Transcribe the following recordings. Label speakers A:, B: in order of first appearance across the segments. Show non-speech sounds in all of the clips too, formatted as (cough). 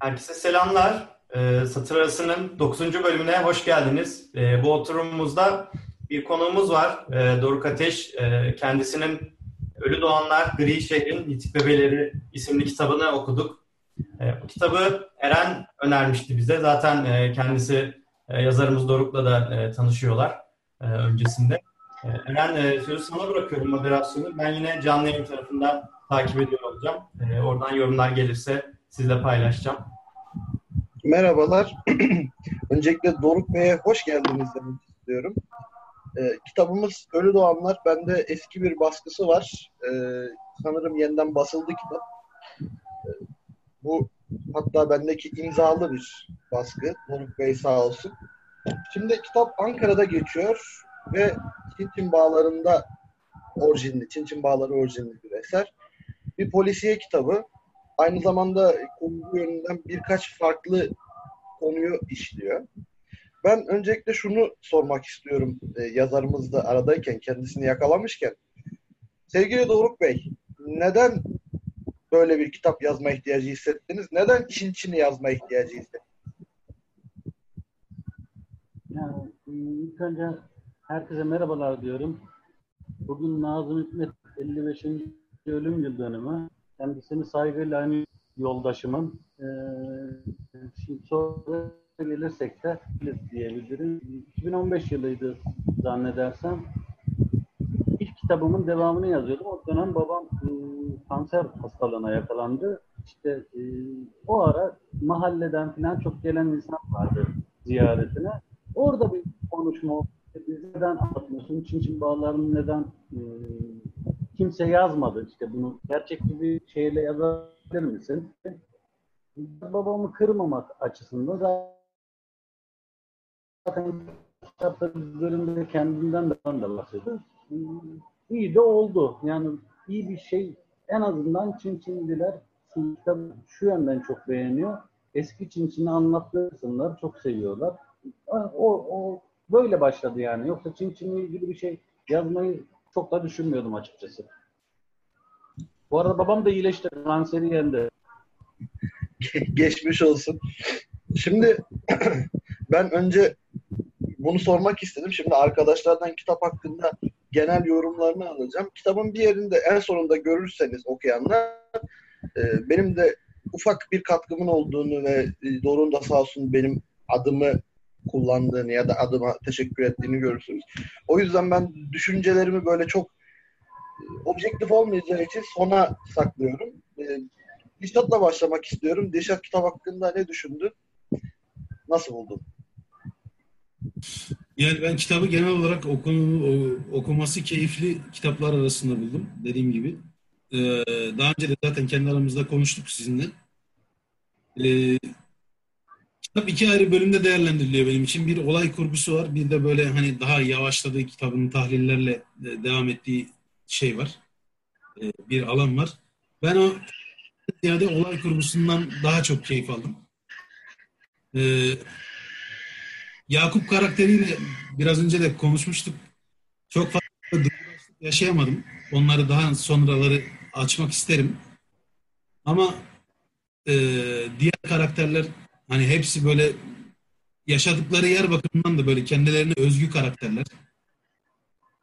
A: Herkese selamlar. E, Satır Arası'nın 9. bölümüne hoş geldiniz. E, bu oturumumuzda bir konuğumuz var. E, Doruk Ateş. E, kendisinin Ölü Doğanlar Gri Şehrin Yitik Bebeleri isimli kitabını okuduk. E, bu kitabı Eren önermişti bize. Zaten e, kendisi e, yazarımız Doruk'la da e, tanışıyorlar e, öncesinde. E, Eren e, sözü sana bırakıyorum moderasyonu. Ben yine canlı yayın tarafından takip ediyor olacağım. E, oradan yorumlar gelirse sizle paylaşacağım.
B: Merhabalar. (clears throat) Öncelikle Doruk Bey'e hoş geldiniz demek istiyorum. Ee, kitabımız Ölü Doğanlar. Bende eski bir baskısı var. Ee, sanırım yeniden basıldı kitap. Ee, bu hatta bendeki imzalı bir baskı. Doruk Bey sağ olsun. Şimdi kitap Ankara'da geçiyor ve Çinçin Bağları'nda orijinli, Çinçin Bağları orijinli bir eser. Bir polisiye kitabı aynı zamanda konu yönünden birkaç farklı konuyu işliyor. Ben öncelikle şunu sormak istiyorum e, yazarımız da aradayken, kendisini yakalamışken. Sevgili Doruk Bey, neden böyle bir kitap yazma ihtiyacı hissettiniz? Neden Çin Çin'i yazma ihtiyacı hissettiniz?
C: Yani, ilk önce herkese merhabalar diyorum. Bugün Nazım Hikmet 55. ölüm yıl dönümü. Kendisini saygıyla aynı yoldaşımın. Ee, şimdi sonra gelirsek de diyebilirim. 2015 yılıydı zannedersem. İlk kitabımın devamını yazıyordum. O dönem babam e, kanser hastalığına yakalandı. İşte e, o ara mahalleden falan çok gelen insan vardı ziyaretine. Orada bir konuşma oldu. Biz neden anlatmıyorsun? Çin Çin bağlarını neden e, kimse yazmadı. İşte bunu gerçekçi bir şeyle yazabilir misin? Babamı kırmamak açısından zaten kitapta bölümde kendimden de bahsediyor. İyi de oldu. Yani iyi bir şey en azından Çin Çinliler kitabı şu yönden çok beğeniyor. Eski Çin Çin'i anlattığı çok seviyorlar. O, o böyle başladı yani. Yoksa Çin Çin'le ilgili bir şey yazmayı çok da düşünmüyordum açıkçası. Bu arada babam da iyileşti. Kanseri yendi. (laughs)
B: Geçmiş olsun. Şimdi (clears throat) ben önce bunu sormak istedim. Şimdi arkadaşlardan kitap hakkında genel yorumlarını alacağım. Kitabın bir yerinde en sonunda görürseniz okuyanlar e, benim de ufak bir katkımın olduğunu ve e, Doruk'un da sağ olsun benim adımı kullandığını ya da adıma teşekkür ettiğini görürsünüz. O yüzden ben düşüncelerimi böyle çok e, objektif olmayacağı için sona saklıyorum. E, Dişat'la başlamak istiyorum. Dişat kitap hakkında ne düşündün? Nasıl buldun?
D: Yani ben kitabı genel olarak okunu, okuması keyifli kitaplar arasında buldum. Dediğim gibi. Ee, daha önce de zaten kendi aramızda konuştuk sizinle. Ee, kitap iki ayrı bölümde değerlendiriliyor benim için. Bir olay kurgusu var. Bir de böyle hani daha yavaşladığı kitabın tahlillerle devam ettiği şey var. Ee, bir alan var. Ben o ziyade olay kurgusundan daha çok keyif aldım. Ee, Yakup karakteriyle biraz önce de konuşmuştuk. Çok fazla yaşayamadım. Onları daha sonraları açmak isterim. Ama e, diğer karakterler hani hepsi böyle yaşadıkları yer bakımından da böyle kendilerine özgü karakterler.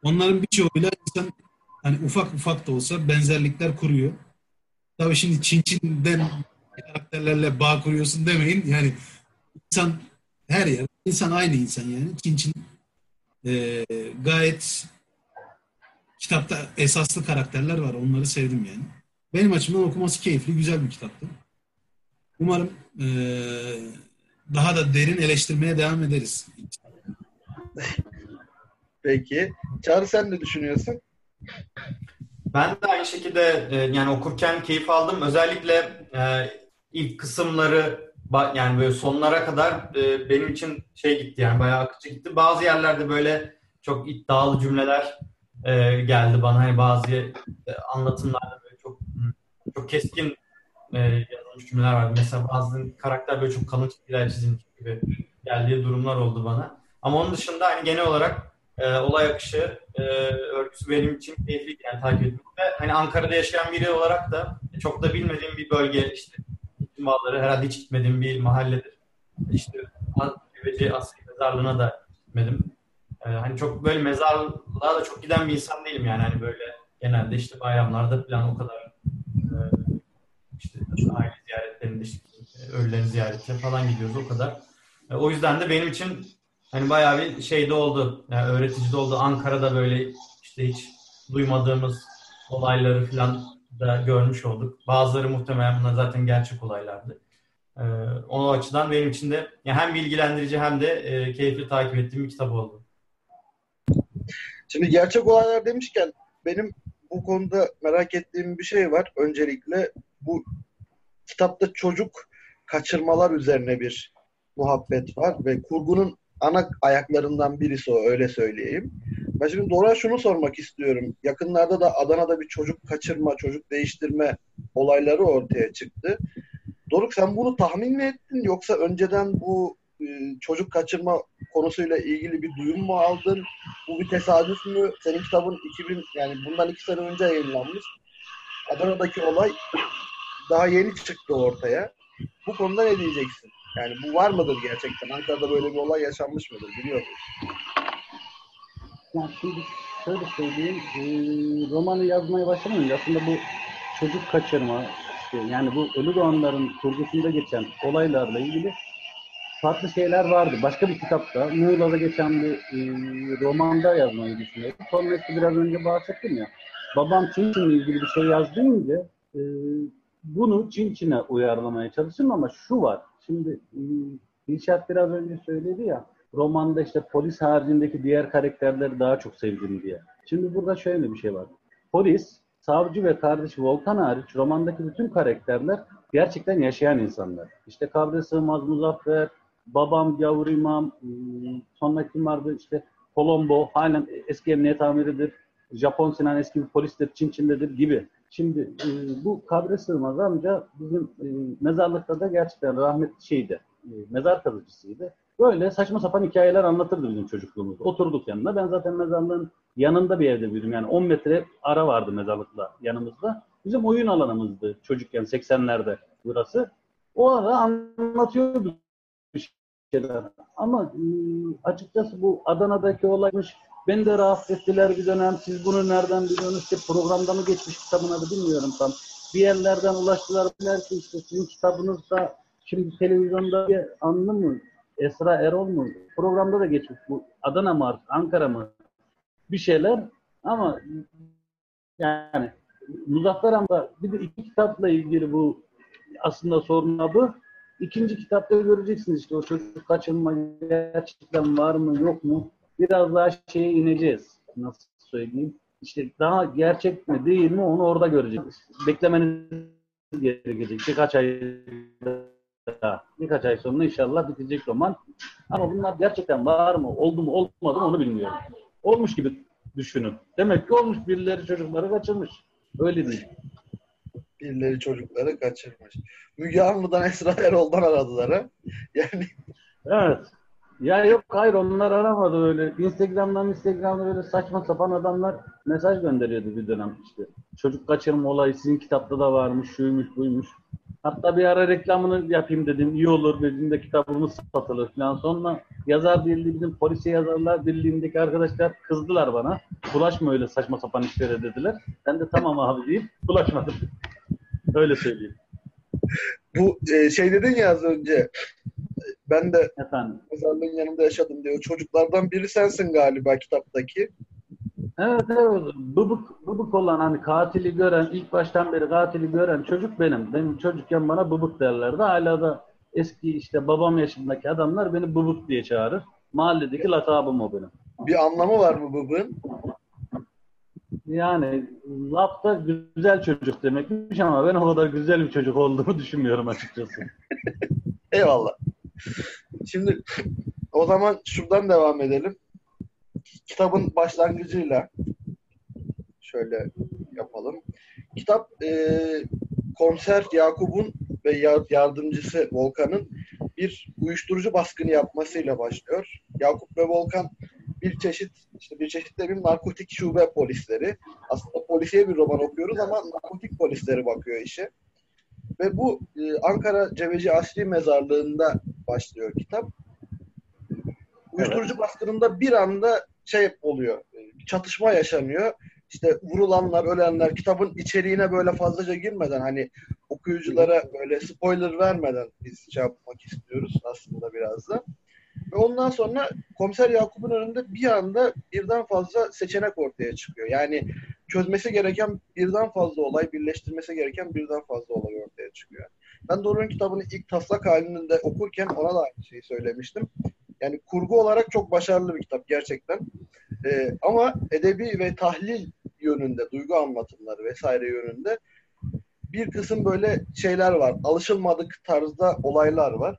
D: Onların birçoğuyla insan hani ufak ufak da olsa benzerlikler kuruyor. Tabii şimdi Çin Çin'den karakterlerle bağ kuruyorsun demeyin. Yani insan her yer, insan aynı insan yani. Çin Çin e, gayet kitapta esaslı karakterler var. Onları sevdim yani. Benim açımdan okuması keyifli, güzel bir kitaptı. Umarım e, daha da derin eleştirmeye devam ederiz.
B: Peki. Çağrı sen ne düşünüyorsun?
A: Ben de aynı şekilde e, yani okurken keyif aldım. Özellikle e, ilk kısımları yani böyle sonlara kadar e, benim için şey gitti yani bayağı akıcı gitti. Bazı yerlerde böyle çok iddialı cümleler e, geldi bana. Hani bazı e, anlatımlarda böyle çok çok keskin e, yazılmış cümleler vardı. Mesela bazı karakter böyle çok kalın çizgiler çizilmiş gibi geldiği durumlar oldu bana. Ama onun dışında hani genel olarak e, olay akışı, e, örgüsü benim için keyifli yani takip etmek. Ve hani Ankara'da yaşayan biri olarak da çok da bilmediğim bir bölge işte Cumaları herhalde hiç gitmediğim bir mahalledir. İşte Cebeci Asya Mezarlığı'na da gitmedim. Ee, hani çok böyle mezarlığa da çok giden bir insan değilim yani. Hani böyle genelde işte bayramlarda falan o kadar e, işte aile ziyaretlerinde işte ölülerin ziyaretine falan gidiyoruz o kadar. E, o yüzden de benim için hani bayağı bir şeyde oldu. Yani öğretici de oldu. Ankara'da böyle işte hiç duymadığımız olayları falan da görmüş olduk. Bazıları muhtemelen bunlar zaten gerçek olaylardı. Ee, o açıdan benim için de yani hem bilgilendirici hem de e, keyifli takip ettiğim bir kitap oldu.
B: Şimdi gerçek olaylar demişken benim bu konuda merak ettiğim bir şey var. Öncelikle bu kitapta çocuk kaçırmalar üzerine bir muhabbet var ve kurgunun ana ayaklarından birisi o öyle söyleyeyim. Ben şimdi Dora şunu sormak istiyorum. Yakınlarda da Adana'da bir çocuk kaçırma, çocuk değiştirme olayları ortaya çıktı. Doruk sen bunu tahmin mi ettin yoksa önceden bu e, çocuk kaçırma konusuyla ilgili bir duyum mu aldın? Bu bir tesadüf mü? Senin kitabın 2000 yani bundan iki sene önce yayınlanmış. Adana'daki olay daha yeni çıktı ortaya. Bu konuda ne diyeceksin? Yani bu var mıdır gerçekten? Ankara'da böyle bir olay yaşanmış mıdır? Biliyor musun?
C: Yani şimdi şöyle söyleyeyim, e, romanı yazmaya başlamayınca aslında bu çocuk kaçırma, işte yani bu ölü doğanların kurgusunda geçen olaylarla ilgili farklı şeyler vardı. Başka bir kitapta, Muğla'da geçen bir e, romanda yazmayı düşünüyorum. Sonra işte biraz önce bahsettim ya, babam Çinçin'le ilgili bir şey yazdığınca e, bunu Çinçin'e uyarlamaya çalıştım ama şu var, şimdi e, biraz önce söyledi ya, romanda işte polis haricindeki diğer karakterleri daha çok sevdim diye. Şimdi burada şöyle bir şey var. Polis, savcı ve kardeşi Volkan hariç romandaki bütün karakterler gerçekten yaşayan insanlar. İşte Kabri Sığmaz, Muzaffer, babam Gavur İmam, ıı, sonra kim vardı işte Colombo, halen eski emniyet amiridir. Japon Sinan eski bir polistir, Çin Çin'dedir gibi. Şimdi e, bu kabre sığmaz amca bizim e, mezarlıkta da gerçekten rahmetli şeydi, e, mezar kazıcısıydı. Böyle saçma sapan hikayeler anlatırdı bizim çocukluğumuzda. Oturduk yanına. Ben zaten mezarlığın yanında bir evde büyüdüm. Yani 10 metre ara vardı mezarlıkla yanımızda. Bizim oyun alanımızdı çocukken 80'lerde burası. O ara anlatıyordu bir şeyler. Ama e, açıkçası bu Adana'daki olaymış. Beni de rahatsız ettiler bir dönem. Siz bunu nereden biliyorsunuz? İşte programda mı geçmiş kitabın adı bilmiyorum tam. Bir yerlerden ulaştılar. Dediler ki işte sizin kitabınızda şimdi televizyonda bir anlı mı? Esra Erol mu? Programda da geçmiş bu. Adana mı Ankara mı? Bir şeyler. Ama yani Muzaffer Amca bir de iki kitapla ilgili bu aslında sorun bu. İkinci kitapta göreceksiniz işte o çocuk kaçınma gerçekten var mı yok mu? Biraz daha şeye ineceğiz. Nasıl söyleyeyim? İşte daha gerçek mi değil mi onu orada göreceğiz. Beklemeniz gerekecek. Birkaç ay daha. Birkaç ay sonra inşallah bitecek roman. Ama bunlar gerçekten var mı, oldu mu, olmadı mı onu bilmiyorum. Olmuş gibi düşünün. Demek ki olmuş birileri çocukları kaçırmış. Öyle değil.
B: Birileri çocukları kaçırmış. Müge Anlı'dan Esra Erol'dan aradılar ha. Yani
C: Evet. Ya yok hayır onlar aramadı öyle. Instagram'dan Instagram'da böyle saçma sapan adamlar mesaj gönderiyordu bir dönem işte. Çocuk kaçırma olayı sizin kitapta da varmış, şuymuş, buymuş. Hatta bir ara reklamını yapayım dedim. İyi olur bizim de kitabımız satılır falan. Sonra yazar birliği bizim polisiye yazarlar birliğindeki arkadaşlar kızdılar bana. Bulaşma öyle saçma sapan işlere dediler. Ben de tamam abi deyip bulaşmadım. Öyle söyleyeyim.
B: bu e, şey dedin ya az önce ben de
C: Efendim.
B: mezarlığın yanında yaşadım diyor. Çocuklardan biri sensin galiba kitaptaki.
C: Evet evet. Bıbık, bıbık olan hani katili gören, ilk baştan beri katili gören çocuk benim. Benim çocukken bana bıbık derlerdi. Hala da eski işte babam yaşındaki adamlar beni bıbık diye çağırır. Mahalledeki lakabım o benim.
B: Bir anlamı var mı bıbığın?
C: Yani lafta güzel çocuk demekmiş ama ben o kadar güzel bir çocuk olduğumu düşünmüyorum açıkçası. (laughs)
B: Eyvallah. Şimdi o zaman şuradan devam edelim. Kitabın başlangıcıyla şöyle yapalım. Kitap e, komiser Yakup'un ve ya- yardımcısı Volkan'ın bir uyuşturucu baskını yapmasıyla başlıyor. Yakup ve Volkan bir çeşit işte bir çeşit de bir narkotik şube polisleri. Aslında polisiye bir roman okuyoruz ama narkotik polisleri bakıyor işe. Ve bu e, Ankara Cebeci Asri Mezarlığı'nda başlıyor kitap. Uyuşturucu baskınında bir anda şey oluyor, e, çatışma yaşanıyor. İşte vurulanlar, ölenler, kitabın içeriğine böyle fazlaca girmeden hani okuyuculara böyle spoiler vermeden biz şey yapmak istiyoruz aslında biraz da. Ve ondan sonra komiser Yakup'un önünde bir anda birden fazla seçenek ortaya çıkıyor. Yani çözmesi gereken birden fazla olay, birleştirmesi gereken birden fazla olay ortaya çıkıyor. Ben Doruk'un kitabını ilk taslak halinde okurken ona da aynı şeyi söylemiştim. Yani kurgu olarak çok başarılı bir kitap gerçekten. Ee, ama edebi ve tahlil yönünde, duygu anlatımları vesaire yönünde bir kısım böyle şeyler var. Alışılmadık tarzda olaylar var.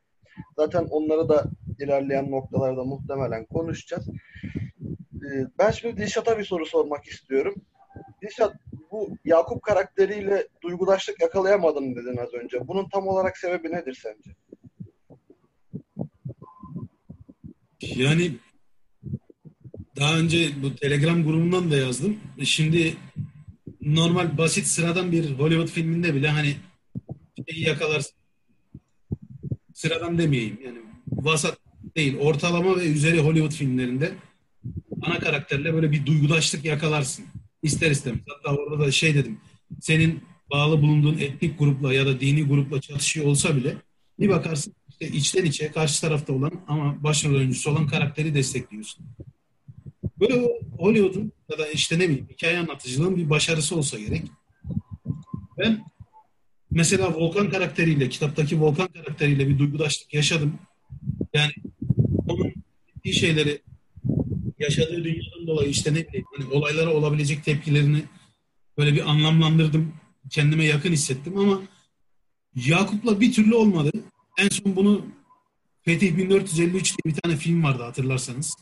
B: Zaten onları da ilerleyen noktalarda muhtemelen konuşacağız. Ee, ben şimdi Dilşat'a bir soru sormak istiyorum. Dilşat, bu Yakup karakteriyle duygudaşlık yakalayamadım dedin az önce. Bunun tam olarak sebebi nedir sence?
D: Yani daha önce bu Telegram grubundan da yazdım. Şimdi normal basit sıradan bir Hollywood filminde bile hani şeyi yakalarsın. Sıradan demeyeyim yani vasat değil ortalama ve üzeri Hollywood filmlerinde ana karakterle böyle bir duygudaşlık yakalarsın. İster istemez. Hatta orada da şey dedim. Senin bağlı bulunduğun etnik grupla ya da dini grupla çatışıyor olsa bile bir bakarsın işte içten içe karşı tarafta olan ama başrol oyuncusu olan karakteri destekliyorsun. Böyle Hollywood'un ya da işte ne bileyim hikaye anlatıcılığın bir başarısı olsa gerek. Ben mesela Volkan karakteriyle, kitaptaki Volkan karakteriyle bir duygudaşlık yaşadım. Yani onun bir şeyleri yaşadığı dünyadan dolayı işte ne bileyim hani olaylara olabilecek tepkilerini böyle bir anlamlandırdım. Kendime yakın hissettim ama Yakup'la bir türlü olmadı. En son bunu Fetih 1453 diye bir tane film vardı hatırlarsanız.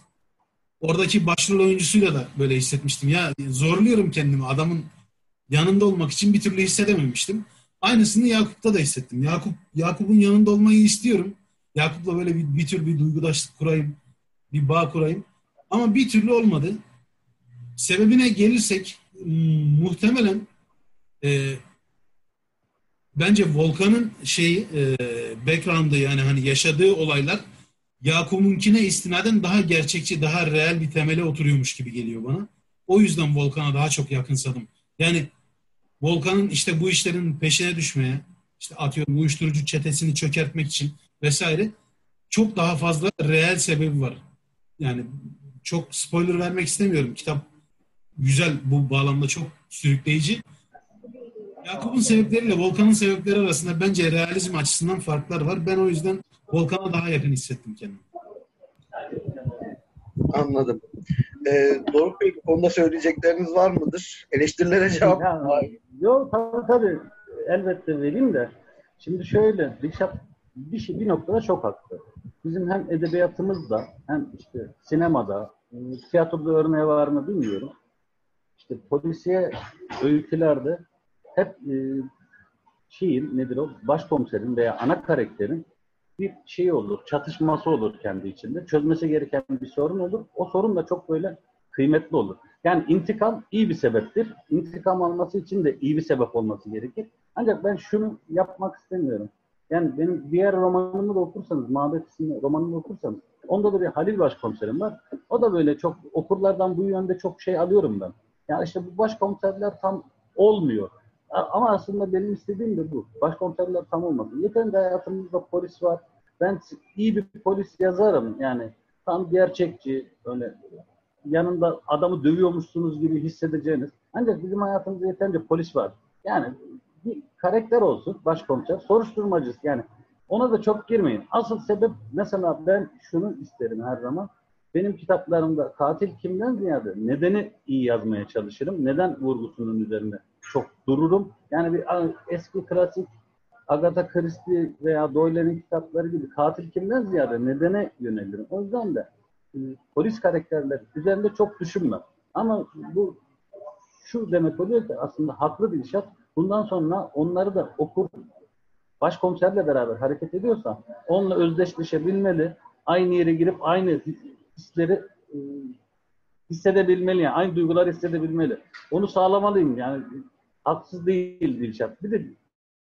D: Oradaki başrol oyuncusuyla da böyle hissetmiştim. Ya zorluyorum kendimi adamın yanında olmak için bir türlü hissedememiştim. Aynısını Yakup'ta da hissettim. Yakup Yakup'un yanında olmayı istiyorum. Yakup'la böyle bir, bir tür bir duygudaşlık kurayım, bir bağ kurayım. Ama bir türlü olmadı. Sebebine gelirsek muhtemelen e, bence Volkan'ın şeyi e, background'ı yani hani yaşadığı olaylar Yakup'unkine istinaden daha gerçekçi, daha reel bir temele oturuyormuş gibi geliyor bana. O yüzden Volkan'a daha çok yakınsadım. Yani Volkan'ın işte bu işlerin peşine düşmeye, işte atıyorum uyuşturucu çetesini çökertmek için vesaire çok daha fazla reel sebebi var. Yani çok spoiler vermek istemiyorum. Kitap güzel bu bağlamda çok sürükleyici. Yakup'un sebepleriyle Volkan'ın sebepleri arasında bence realizm açısından farklar var. Ben o yüzden Volkan'a daha yakın hissettim kendimi.
B: Anladım. Ee, Doruk Bey bu konuda söyleyecekleriniz var mıdır? Eleştirilere cevap var.
C: Yok tabii tabii. Elbette vereyim de. Şimdi şöyle, Rişap bir, şey, bir noktada çok haklı. Bizim hem edebiyatımızda hem işte sinemada, e, tiyatroda örneği var mı bilmiyorum. İşte polisiye öykülerde hep e, şeyin nedir o başkomiserin veya ana karakterin bir şey olur, çatışması olur kendi içinde. Çözmesi gereken bir sorun olur. O sorun da çok böyle kıymetli olur. Yani intikam iyi bir sebeptir. İntikam alması için de iyi bir sebep olması gerekir. Ancak ben şunu yapmak istemiyorum. Yani benim diğer romanımı da okursanız, Mabet isimli romanımı okursanız, onda da bir Halil Başkomiserim var. O da böyle çok okurlardan bu yönde çok şey alıyorum ben. Yani işte bu başkomiserler tam olmuyor. Ama aslında benim istediğim de bu. Başkomiserler tam olmasın. Yeterince hayatımızda polis var. Ben iyi bir polis yazarım. Yani tam gerçekçi, öyle yanında adamı dövüyormuşsunuz gibi hissedeceğiniz. Ancak bizim hayatımızda yeterince polis var. Yani bir karakter olsun başkomiser, soruşturmacısı yani ona da çok girmeyin. Asıl sebep mesela ben şunu isterim her zaman. Benim kitaplarımda katil kimden ziyade nedeni iyi yazmaya çalışırım. Neden vurgusunun üzerinde çok dururum. Yani bir eski klasik Agatha Christie veya Doyle'nin kitapları gibi katil kimden ziyade nedene yönelirim. O yüzden de e, polis karakterler üzerinde çok düşünmem. Ama bu şu demek oluyor ki aslında haklı bir işat. Bundan sonra onları da okur başkomiserle beraber hareket ediyorsa onunla özdeşleşebilmeli. Aynı yere girip aynı hisleri e, hissedebilmeli. Yani aynı duygular hissedebilmeli. Onu sağlamalıyım. Yani haksız değil Dilşat. Bir de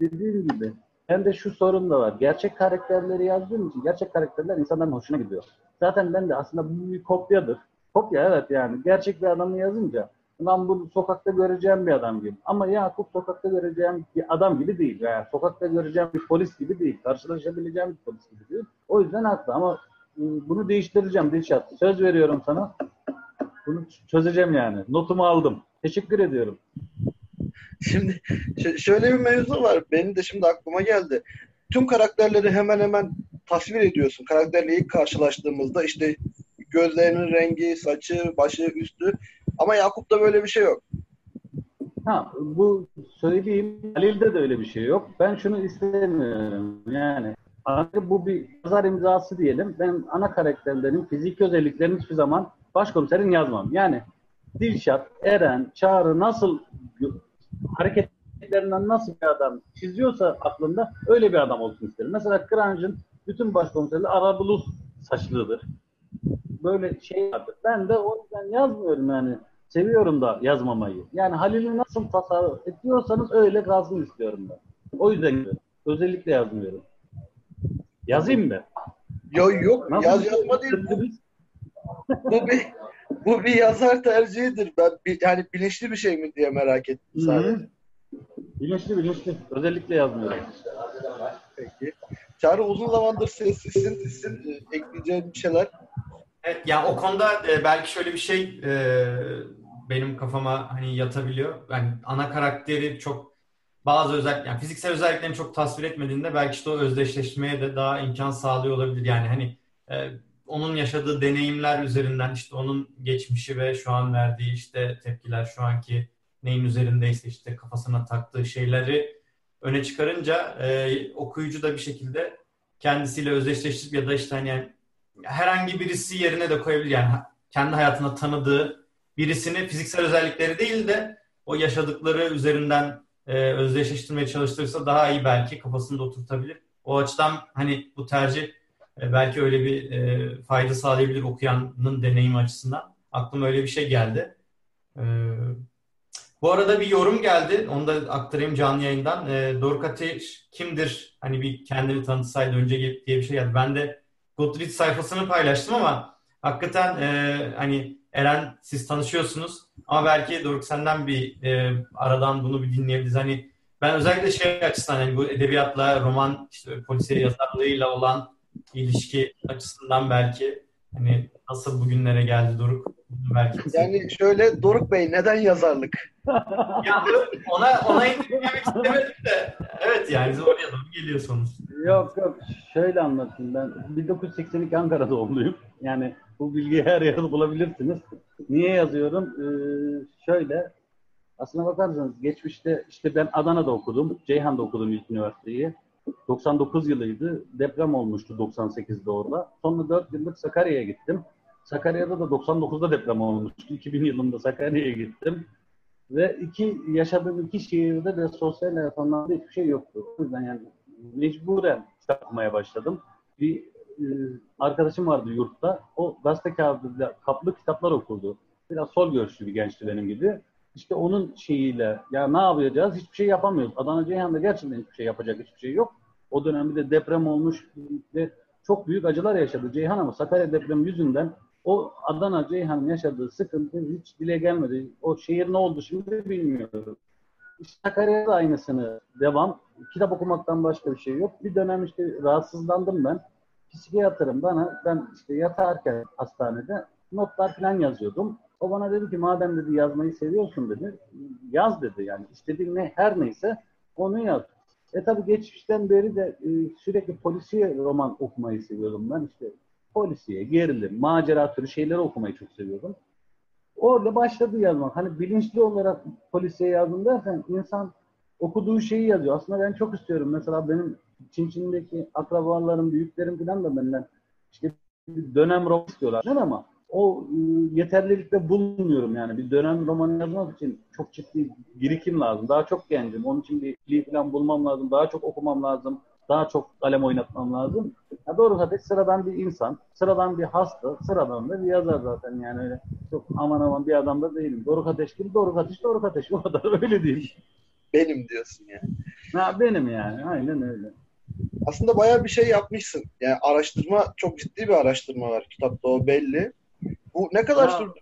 C: dediğim gibi hem de şu sorun da var. Gerçek karakterleri yazdığım için gerçek karakterler insanların hoşuna gidiyor. Zaten ben de aslında bu bir kopyadır. Kopya evet yani. Gerçek bir adamı yazınca ben bunu sokakta göreceğim bir adam gibi. Ama Yakup sokakta göreceğim bir adam gibi değil. Yani sokakta göreceğim bir polis gibi değil. Karşılaşabileceğim bir polis gibi değil. O yüzden haklı ama e, bunu değiştireceğim Dilşat. Söz veriyorum sana. Bunu çözeceğim yani. Notumu aldım. Teşekkür ediyorum.
B: Şimdi şöyle bir mevzu var. Benim de şimdi aklıma geldi. Tüm karakterleri hemen hemen tasvir ediyorsun. Karakterle ilk karşılaştığımızda işte gözlerinin rengi, saçı, başı, üstü. Ama Yakup'ta böyle bir şey yok.
C: Ha, bu söyleyeyim. Halil'de de öyle bir şey yok. Ben şunu istemiyorum. Yani bu bir yazar imzası diyelim. Ben ana karakterlerin fiziki özelliklerini hiçbir zaman başkomiserin yazmam. Yani Dilşat, Eren, Çağrı nasıl hareketlerinden nasıl bir adam çiziyorsa aklında öyle bir adam olsun isterim. Mesela Kırancın bütün başkomiserleri Arabulus saçlıdır. Böyle şey vardır. Ben de o yüzden yazmıyorum yani. Seviyorum da yazmamayı. Yani Halil'i nasıl tasarruf ediyorsanız öyle kalsın istiyorum ben. O yüzden özellikle yazmıyorum. Yazayım mı?
B: Yok yok Nasıl yaz yazma değil. (laughs) bu bir bu bir yazar tercihidir. Ben bir, yani bilinçli bir şey mi diye merak ettim sadece. Hı-hı.
C: Bilinçli bilinçli. Özellikle yazmıyorum.
B: Peki. Çağrı uzun zamandır sessizsin. Sizin e, ekleyeceğin bir şeyler.
A: Evet yani o konuda e, belki şöyle bir şey e, benim kafama hani yatabiliyor. Yani ana karakteri çok bazı özellik yani fiziksel özelliklerini çok tasvir etmediğinde belki işte o özdeşleşmeye de daha imkan sağlıyor olabilir. Yani hani e, onun yaşadığı deneyimler üzerinden işte onun geçmişi ve şu an verdiği işte tepkiler şu anki neyin üzerindeyse işte kafasına taktığı şeyleri öne çıkarınca e, okuyucu da bir şekilde kendisiyle özdeşleştirip ya da işte hani herhangi birisi yerine de koyabilir. Yani kendi hayatında tanıdığı birisini fiziksel özellikleri değil de o yaşadıkları üzerinden e, özdeşleştirmeye çalıştırırsa daha iyi belki kafasında oturtabilir. O açıdan hani bu tercih e, belki öyle bir e, fayda sağlayabilir okuyanın deneyimi açısından. Aklıma öyle bir şey geldi. E, bu arada bir yorum geldi. Onu da aktarayım canlı yayından. E, Doruk Ateş kimdir? Hani bir kendini tanıtsaydı önce diye bir şey geldi. Ben de Goodreads sayfasını paylaştım ama hakikaten e, hani Eren siz tanışıyorsunuz ama belki Doruk senden bir e, aradan bunu bir dinleyebiliriz. Hani ben özellikle şey açısından hani bu edebiyatla, roman, işte polisiye yazarlığıyla olan ilişki açısından belki hani nasıl bugünlere geldi Doruk?
B: Belki yani şöyle Doruk Bey neden yazarlık? (laughs)
A: ya ona ona indirgemek istemedim de evet yani oraya doğru geliyor sonuç.
C: Yok yok şöyle anlatayım ben 1982 Ankara doğumluyum. Yani bu bilgiyi her yerde bulabilirsiniz. Niye yazıyorum? Ee, şöyle aslına bakarsanız geçmişte işte ben Adana'da okudum. Ceyhan'da okudum ilk üniversiteyi. 99 yılıydı. Deprem olmuştu 98'de orada. Sonra 4 yıllık Sakarya'ya gittim. Sakarya'da da 99'da deprem olmuştu. 2000 yılında Sakarya'ya gittim. Ve iki yaşadığım iki şehirde de sosyal hayat anlamda hiçbir şey yoktu. O yüzden yani mecburen kitap okumaya başladım. Bir e, arkadaşım vardı yurtta. O gazete kağıdıyla kaplı kitaplar okurdu. Biraz sol görüşlü bir gençti benim gibi. İşte onun şeyiyle ya ne yapacağız? Hiçbir şey yapamıyoruz. Adana Ceyhan'da gerçekten hiçbir şey yapacak hiçbir şey yok. O dönemde de deprem olmuş ve çok büyük acılar yaşadı Ceyhan ama Sakarya depremi yüzünden o Adana Ceyhan'ın yaşadığı sıkıntı hiç dile gelmedi. O şehir ne oldu şimdi bilmiyorum. Sakarya'da aynısını devam. Kitap okumaktan başka bir şey yok. Bir dönem işte rahatsızlandım ben. Psikiyatrım bana ben işte yatarken hastanede notlar falan yazıyordum. O bana dedi ki madem dedi yazmayı seviyorsun dedi. Yaz dedi yani istediğin ne her neyse onu yaz. E tabi geçmişten beri de e, sürekli polisiye roman okumayı seviyordum ben. işte polisiye, gerilim, macera türü şeyleri okumayı çok seviyordum. Orada başladı yazmak. Hani bilinçli olarak polisiye yazdım dersen insan okuduğu şeyi yazıyor. Aslında ben çok istiyorum. Mesela benim Çin akrabalarım, büyüklerim falan da benden işte dönem roman istiyorlar ama o e, yeterlilikte bulunmuyorum yani. Bir dönem romanı yazmak için çok ciddi birikim lazım. Daha çok gencim. Onun için bir dil falan bulmam lazım. Daha çok okumam lazım. Daha çok kalem oynatmam lazım. Ya doğru tabii sıradan bir insan, sıradan bir hasta, sıradan da bir yazar zaten yani öyle çok aman aman bir adam da değilim. Doruk Ateş gibi Doruk Ateş, Doruk Ateş (laughs) o kadar öyle değil.
B: Benim diyorsun yani.
C: Ha, benim yani. Aynen öyle.
B: Aslında bayağı bir şey yapmışsın. Yani araştırma çok ciddi bir araştırma var kitapta o belli. Bu ne kadar
C: Ya-
B: sürdü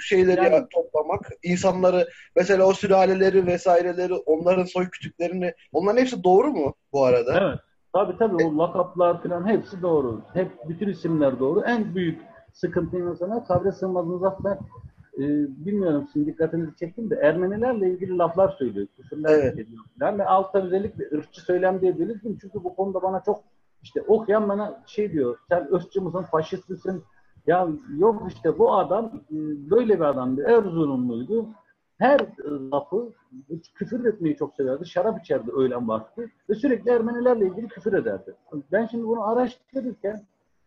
B: şeyleri
C: Yani-
B: ya- toplamak? İnsanları mesela o sülaleleri vesaireleri onların soy kütüklerini onların hepsi doğru mu bu arada?
C: Evet. Tabii tabii o lakaplar falan hepsi doğru. Hep bütün isimler doğru. En büyük sıkıntı mesela Kabre Sığmaz Muzaffer e, bilmiyorum sizin dikkatinizi çektim de Ermenilerle ilgili laflar söylüyor. Küfürler
B: Evet.
C: ediyor falan ve altta özellikle ırkçı söylem diye belirttim. Çünkü bu konuda bana çok işte okuyan bana şey diyor sen ırkçı mısın, faşist misin? Ya yok işte bu adam e, böyle bir adamdı. Erzurumluydu. Her e, lafı küfür etmeyi çok severdi. Şarap içerdi öğlen vakti. Ve sürekli Ermenilerle ilgili küfür ederdi. Ben şimdi bunu araştırırken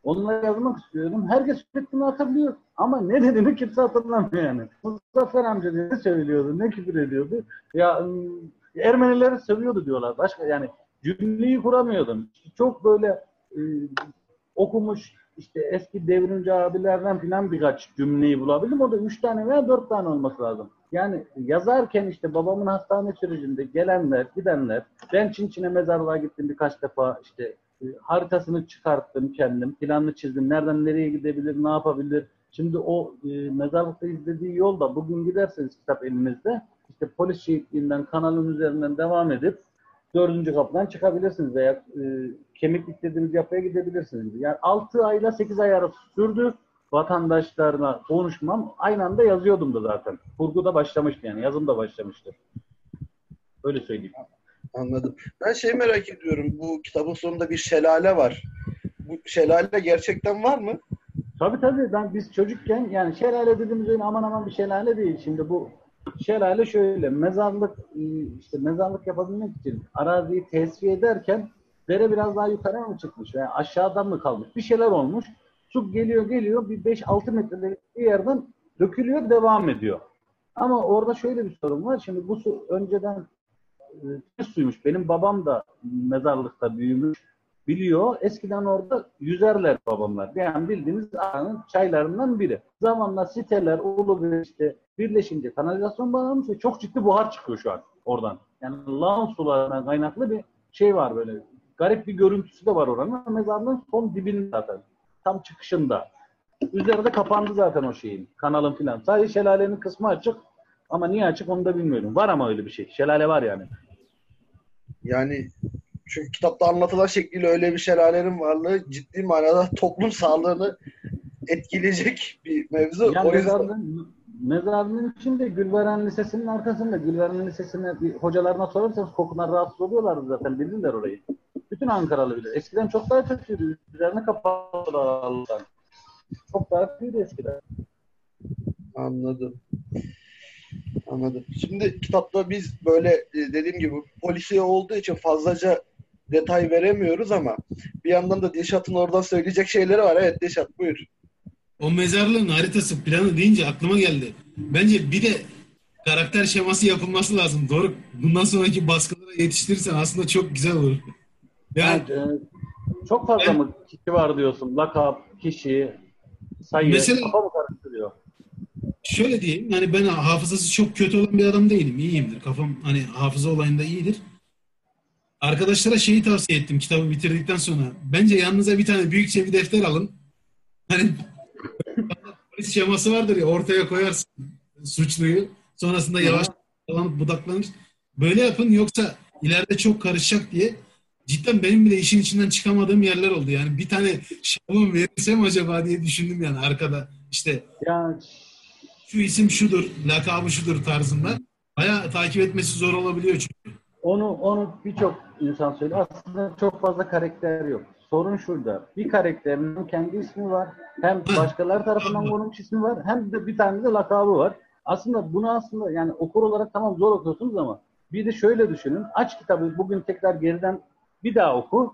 C: onlara yazmak istiyorum. Herkes sürekli hatırlıyor. Ama ne dediğini kimse hatırlamıyor yani. Muzaffer amca ne söylüyordu, ne küfür ediyordu. Ya ım, Ermenileri seviyordu diyorlar. Başka yani cümleyi kuramıyordum. Çok böyle e, okumuş işte eski devrimci abilerden filan birkaç cümleyi bulabildim. O da üç tane veya dört tane olması lazım. Yani yazarken işte babamın hastane sürecinde gelenler, gidenler, ben Çin Çin'e mezarlığa gittim birkaç defa işte e, haritasını çıkarttım kendim, planını çizdim. Nereden nereye gidebilir, ne yapabilir? Şimdi o e, mezarlıkta izlediği yolda bugün giderseniz kitap elinizde işte polis şehitliğinden kanalın üzerinden devam edip dördüncü kapıdan çıkabilirsiniz veya e, kemiklik dediğimiz yapıya gidebilirsiniz. Yani 6 ayla 8 ay arası sürdü vatandaşlarla konuşmam. Aynı anda yazıyordum da zaten. Kurgu da başlamıştı yani. Yazım da başlamıştı. Öyle söyleyeyim.
B: Anladım. Ben şey merak ediyorum. Bu kitabın sonunda bir şelale var. Bu şelale gerçekten var mı?
C: Tabii tabii. Ben biz çocukken yani şelale dediğimiz öyle aman aman bir şelale değil. Şimdi bu şelale şöyle mezarlık e, işte mezarlık yapabilmek için araziyi tesviye ederken dere biraz daha yukarıya mı çıkmış veya aşağıdan mı kalmış? Bir şeyler olmuş. Su geliyor geliyor bir 5-6 metrelik bir yerden dökülüyor devam ediyor. Ama orada şöyle bir sorun var. Şimdi bu su önceden e, suymuş. Benim babam da mezarlıkta büyümüş. Biliyor. Eskiden orada yüzerler babamlar. Yani bildiğiniz ağanın çaylarından biri. Zamanla siteler, ulu işte birleşince kanalizasyon bağlanmış ve çok ciddi buhar çıkıyor şu an oradan. Yani lağım sularından kaynaklı bir şey var böyle. Garip bir görüntüsü de var oranın. Mezarlığın son dibinde zaten. Tam çıkışında. Üzerinde kapandı zaten o şeyin. Kanalın filan. Sadece şelalenin kısmı açık. Ama niye açık onu da bilmiyorum. Var ama öyle bir şey. Şelale var yani.
B: Yani çünkü kitapta anlatılan şekliyle öyle bir şelalenin varlığı ciddi manada toplum sağlığını etkileyecek bir mevzu.
C: Yani
B: o yüzden
C: mezarlığın, içinde Gülveren Lisesi'nin arkasında Gülveren Lisesi'ne bir hocalarına sorarsanız kokudan rahatsız oluyorlardı zaten bilirler orayı. Bütün Ankaralı bilir. Eskiden çok daha kötüydü. Üzerine kapattılar Allah'tan. Çok daha kötüydü eskiden.
B: Anladım. Anladım. Şimdi kitapta biz böyle e, dediğim gibi polisiye olduğu için fazlaca detay veremiyoruz ama bir yandan da Dilşat'ın oradan söyleyecek şeyleri var. Evet Dilşat buyur.
D: O mezarlığın haritası planı deyince aklıma geldi. Bence bir de karakter şeması yapılması lazım. Doğru. Bundan sonraki baskılara yetiştirirsen aslında çok güzel olur. Yani
C: Yani, e, çok fazla
D: Ben-
C: mı kişi var diyorsun? Lakap, kişi, sayı,
D: Mesela-
C: kafa mı karıştırıyor?
D: şöyle diyeyim. Yani ben hafızası çok kötü olan bir adam değilim. İyiyimdir. Kafam hani hafıza olayında iyidir. Arkadaşlara şeyi tavsiye ettim kitabı bitirdikten sonra. Bence yanınıza bir tane büyükçe bir defter alın. Hani (laughs) polis şeması vardır ya ortaya koyarsın suçluyu. Sonrasında yavaş yavaş budaklanır. Böyle yapın yoksa ileride çok karışacak diye cidden benim bile işin içinden çıkamadığım yerler oldu. Yani bir tane şablon verirsem acaba diye düşündüm yani arkada. İşte
C: Yani
D: şu isim şudur, lakabı şudur tarzında. Bayağı takip etmesi zor olabiliyor çünkü.
C: Onu onu birçok insan söylüyor. Aslında çok fazla karakter yok. Sorun şurada. Bir karakterin kendi ismi var, hem başkaları tarafından konulmuş ismi var, hem de bir tane de lakabı var. Aslında bunu aslında yani okur olarak tamam zor okuyorsunuz ama bir de şöyle düşünün. Aç kitabı bugün tekrar geriden bir daha oku.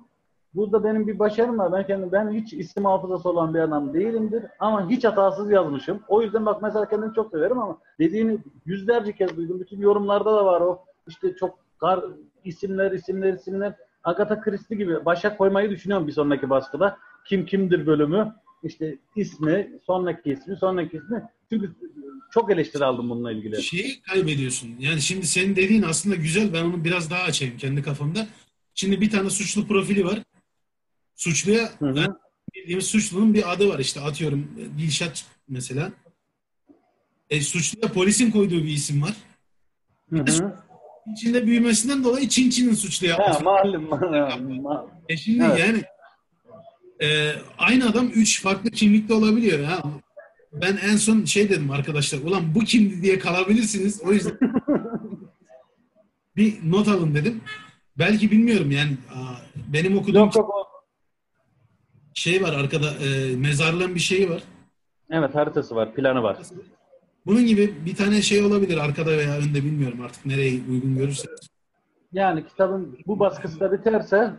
C: Burada benim bir başarım var. Ben kendim ben hiç isim hafızası olan bir adam değilimdir ama hiç hatasız yazmışım. O yüzden bak mesela kendimi çok severim ama dediğini yüzlerce kez duydum. Bütün yorumlarda da var o. İşte çok kar, isimler, isimler, isimler. Agatha Christie gibi başa koymayı düşünüyorum bir sonraki baskıda. Kim kimdir bölümü. işte ismi, sonraki ismi, sonraki ismi. Çünkü çok eleştiri aldım bununla ilgili.
D: Şeyi kaybediyorsun. Yani şimdi senin dediğin aslında güzel. Ben onu biraz daha açayım kendi kafamda. Şimdi bir tane suçlu profili var. Suçluya
C: Hı hı.
D: yani bildiğimiz suçlunun bir adı var işte atıyorum Dilşat mesela. E, suçluya polisin koyduğu bir isim var.
C: Hı hı.
D: İçinde büyümesinden dolayı Çin Çin'in suçlu
C: Ha,
D: yapması.
C: malum. malum, malum.
D: E şimdi
C: Evet.
D: yani e, aynı adam üç farklı kimlikte olabiliyor ya. Ben en son şey dedim arkadaşlar, ulan bu kimdi diye kalabilirsiniz. O yüzden (laughs) bir not alın dedim. Belki bilmiyorum yani benim okuduğum
C: Yok yok.
D: şey var arkada e, mezarlığın bir şeyi var.
C: Evet haritası var, planı var.
D: Bunun gibi bir tane şey olabilir arkada veya önde bilmiyorum artık nereye uygun görürseniz.
C: Yani kitabın bu baskısı da biterse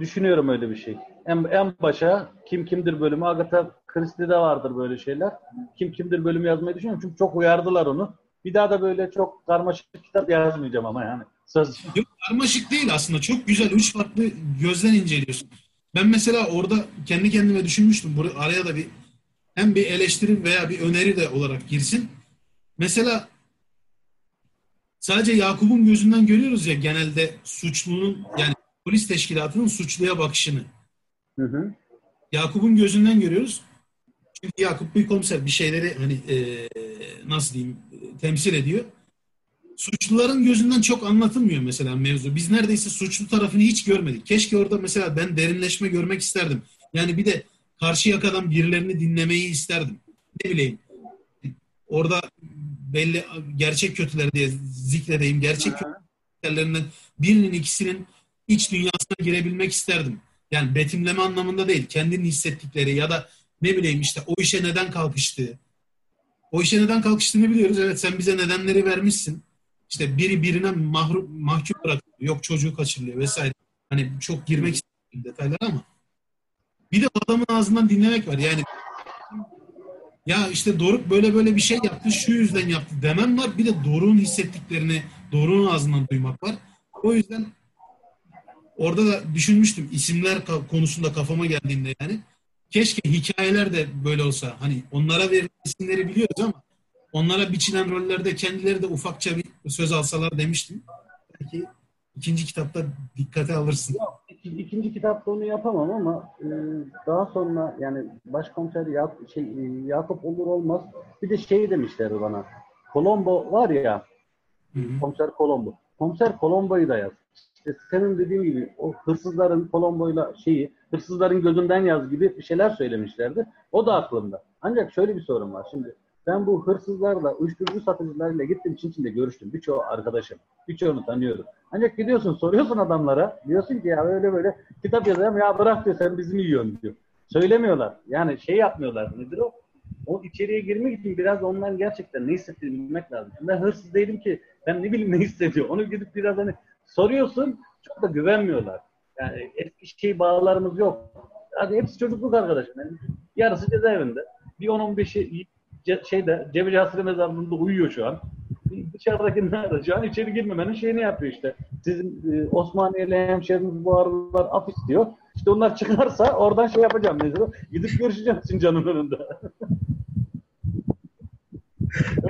C: düşünüyorum öyle bir şey. En, en başa kim kimdir bölümü Agatha Christie'de vardır böyle şeyler. Kim kimdir bölümü yazmayı düşünüyorum çünkü çok uyardılar onu. Bir daha da böyle çok karmaşık kitap yazmayacağım ama yani. Söz.
D: Yok karmaşık değil aslında. Çok güzel. Üç farklı gözden inceliyorsun. Ben mesela orada kendi kendime düşünmüştüm. Buraya, araya da bir hem bir eleştiri veya bir öneri de olarak girsin. Mesela sadece Yakup'un gözünden görüyoruz ya genelde suçlunun yani polis teşkilatının suçluya bakışını.
C: Hı hı.
D: Yakup'un gözünden görüyoruz. Çünkü Yakup bir komiser bir şeyleri hani e, nasıl diyeyim temsil ediyor. Suçluların gözünden çok anlatılmıyor mesela mevzu. Biz neredeyse suçlu tarafını hiç görmedik. Keşke orada mesela ben derinleşme görmek isterdim. Yani bir de karşı yakadan birilerini dinlemeyi isterdim. Ne bileyim. Orada belli gerçek kötüler diye zikredeyim. Gerçek kötülerinden birinin ikisinin iç dünyasına girebilmek isterdim. Yani betimleme anlamında değil. Kendinin hissettikleri ya da ne bileyim işte o işe neden kalkıştığı. O işe neden kalkıştığını biliyoruz. Evet sen bize nedenleri vermişsin. İşte biri birine mahrum, mahkum bırakılıyor. Yok çocuğu kaçırılıyor vesaire. Hani çok girmek istemiyorum detaylara ama bir de adamın ağzından dinlemek var. Yani ya işte Doruk böyle böyle bir şey yaptı, şu yüzden yaptı demem var. Bir de Doruk'un hissettiklerini Doruk'un ağzından duymak var. O yüzden orada da düşünmüştüm isimler konusunda kafama geldiğinde yani. Keşke hikayeler de böyle olsa. Hani onlara verilen isimleri biliyoruz ama onlara biçilen rollerde kendileri de ufakça bir söz alsalar demiştim. Belki ikinci kitapta dikkate alırsın.
C: İki- İkinci kitapta onu yapamam ama e, daha sonra yani başkomiser Ya- şey, e, Yakup olur olmaz bir de şey demişlerdi bana. Colombo var ya
D: Hı hı.
C: Komiser Colombo. Komiser Colombo'yu da yaz. İşte senin dediğin gibi o hırsızların Colombo'yla şeyi, hırsızların gözünden yaz gibi bir şeyler söylemişlerdi. O da aklımda. Ancak şöyle bir sorun var. Şimdi ben bu hırsızlarla, uyuşturucu satıcılarıyla gittim Çin Çin'de görüştüm. Birçoğu arkadaşım. Birçoğunu tanıyorum. Ancak gidiyorsun soruyorsun adamlara. Diyorsun ki ya böyle böyle kitap yazarım ya bırak diyor sen bizim yiyorsun diyor. Söylemiyorlar. Yani şey yapmıyorlar. Nedir o? O içeriye girmek için biraz ondan gerçekten ne hissettiğini bilmek lazım. Ben hırsız değilim ki ben ne bileyim ne hissediyor. Onu gidip biraz hani soruyorsun çok da güvenmiyorlar. Yani eski şey bağlarımız yok. Hadi hepsi çocukluk arkadaşım. Yani yarısı cezaevinde. Bir 10-15'i ce- şeyde Cebeci Hasri Mezarlığı'nda uyuyor şu an. Dışarıdakiler de şu an içeri girmemenin şeyini yapıyor işte. Sizin e, Osmaniyeli hemşehriniz bu aralar af istiyor. İşte onlar çıkarsa oradan şey yapacağım mesela. Gidip görüşeceğim Sincan'ın önünde. (laughs)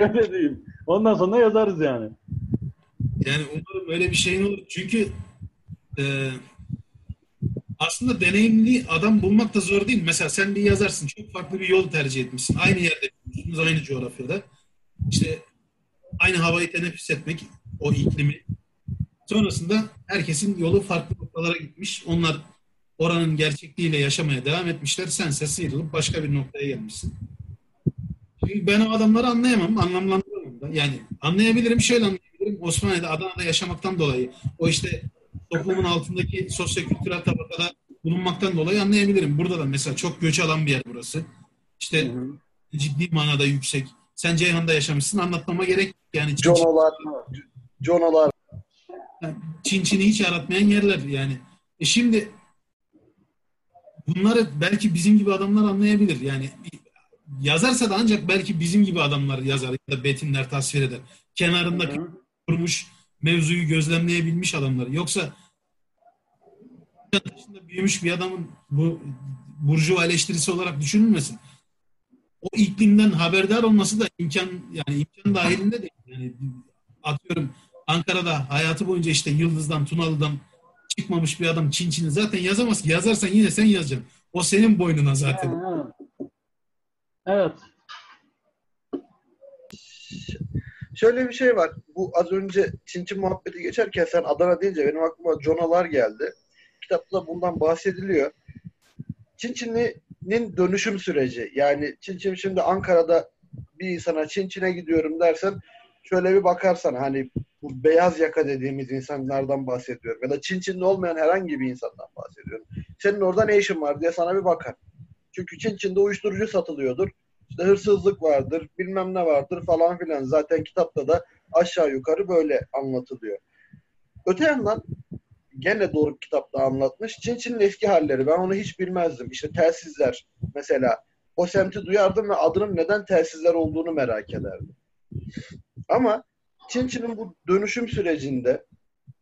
C: Öyle diyeyim. Ondan sonra yazarız yani.
D: Yani umarım öyle bir şeyin olur. Çünkü e, aslında deneyimli adam bulmak da zor değil. Mesela sen bir yazarsın. Çok farklı bir yol tercih etmişsin. Aynı yerde yaşıyorsunuz, aynı coğrafyada. İşte aynı havayı teneffüs etmek, o iklimi. Sonrasında herkesin yolu farklı noktalara gitmiş. Onlar oranın gerçekliğiyle yaşamaya devam etmişler. Sense sıyrılıp başka bir noktaya gelmişsin. Şimdi ben o adamları anlayamam, anlamlandıramam da. Yani anlayabilirim, şöyle anlayabilirim. Osmanlı'da, Adana'da yaşamaktan dolayı, o işte toplumun altındaki sosyokültürel tabakada bulunmaktan dolayı anlayabilirim. Burada da mesela çok göç alan bir yer burası. İşte ciddi manada yüksek. Sen Ceyhan'da yaşamışsın, anlatmama gerek yani. Çin,
B: Jonolar, Jonolar.
D: Çin Çin'i hiç aratmayan yerler yani. E şimdi bunları belki bizim gibi adamlar anlayabilir. Yani yazarsa da ancak belki bizim gibi adamlar yazar ya da betimler tasvir eder. Kenarındaki kurmuş mevzuyu gözlemleyebilmiş adamlar. Yoksa dışında büyümüş bir adamın bu burjuva eleştirisi olarak düşünülmesin. O iklimden haberdar olması da imkan yani imkan dahilinde değil. Yani atıyorum Ankara'da hayatı boyunca işte Yıldız'dan, Tunalı'dan çıkmamış bir adam Çin Çin'i zaten yazamaz ki. Yazarsan yine sen yazacaksın. O senin boynuna zaten.
C: Yani, evet. evet.
B: Şöyle bir şey var. Bu az önce Çin Çin muhabbeti geçerken sen Adana deyince benim aklıma Jonalar geldi. Kitapta da bundan bahsediliyor. Çin Çinli'nin dönüşüm süreci. Yani Çin Çin şimdi Ankara'da bir insana Çin Çin'e gidiyorum dersen şöyle bir bakarsan hani bu beyaz yaka dediğimiz insanlardan bahsediyorum. Ya da Çin Çinli olmayan herhangi bir insandan bahsediyorum. Senin orada ne işin var diye sana bir bakar. Çünkü Çin Çin'de uyuşturucu satılıyordur. İşte hırsızlık vardır, bilmem ne vardır falan filan. Zaten kitapta da aşağı yukarı böyle anlatılıyor. Öte yandan gene doğru kitapta anlatmış. Çin Çin'in eski halleri. Ben onu hiç bilmezdim. İşte telsizler mesela. O semti duyardım ve adının neden telsizler olduğunu merak ederdim. Ama Çin Çin'in bu dönüşüm sürecinde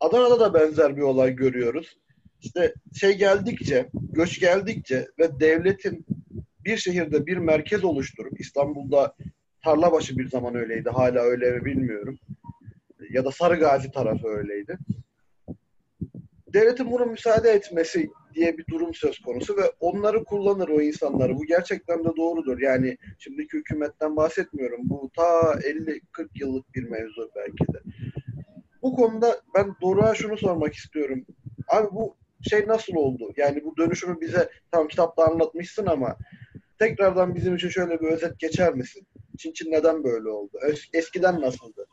B: Adana'da da benzer bir olay görüyoruz. İşte şey geldikçe, göç geldikçe ve devletin bir şehirde bir merkez oluşturup İstanbul'da Tarlabaşı bir zaman öyleydi. Hala öyle mi bilmiyorum. Ya da Sarıgazi tarafı öyleydi. Devletin bunu müsaade etmesi diye bir durum söz konusu ve onları kullanır o insanları. Bu gerçekten de doğrudur. Yani şimdiki hükümetten bahsetmiyorum. Bu ta 50-40 yıllık bir mevzu belki de. Bu konuda ben Doruk'a şunu sormak istiyorum. Abi bu şey nasıl oldu? Yani bu dönüşümü bize tam kitapta anlatmışsın ama tekrardan bizim için şöyle bir özet geçer misin? Çin Çin neden böyle oldu? Eskiden nasıldı?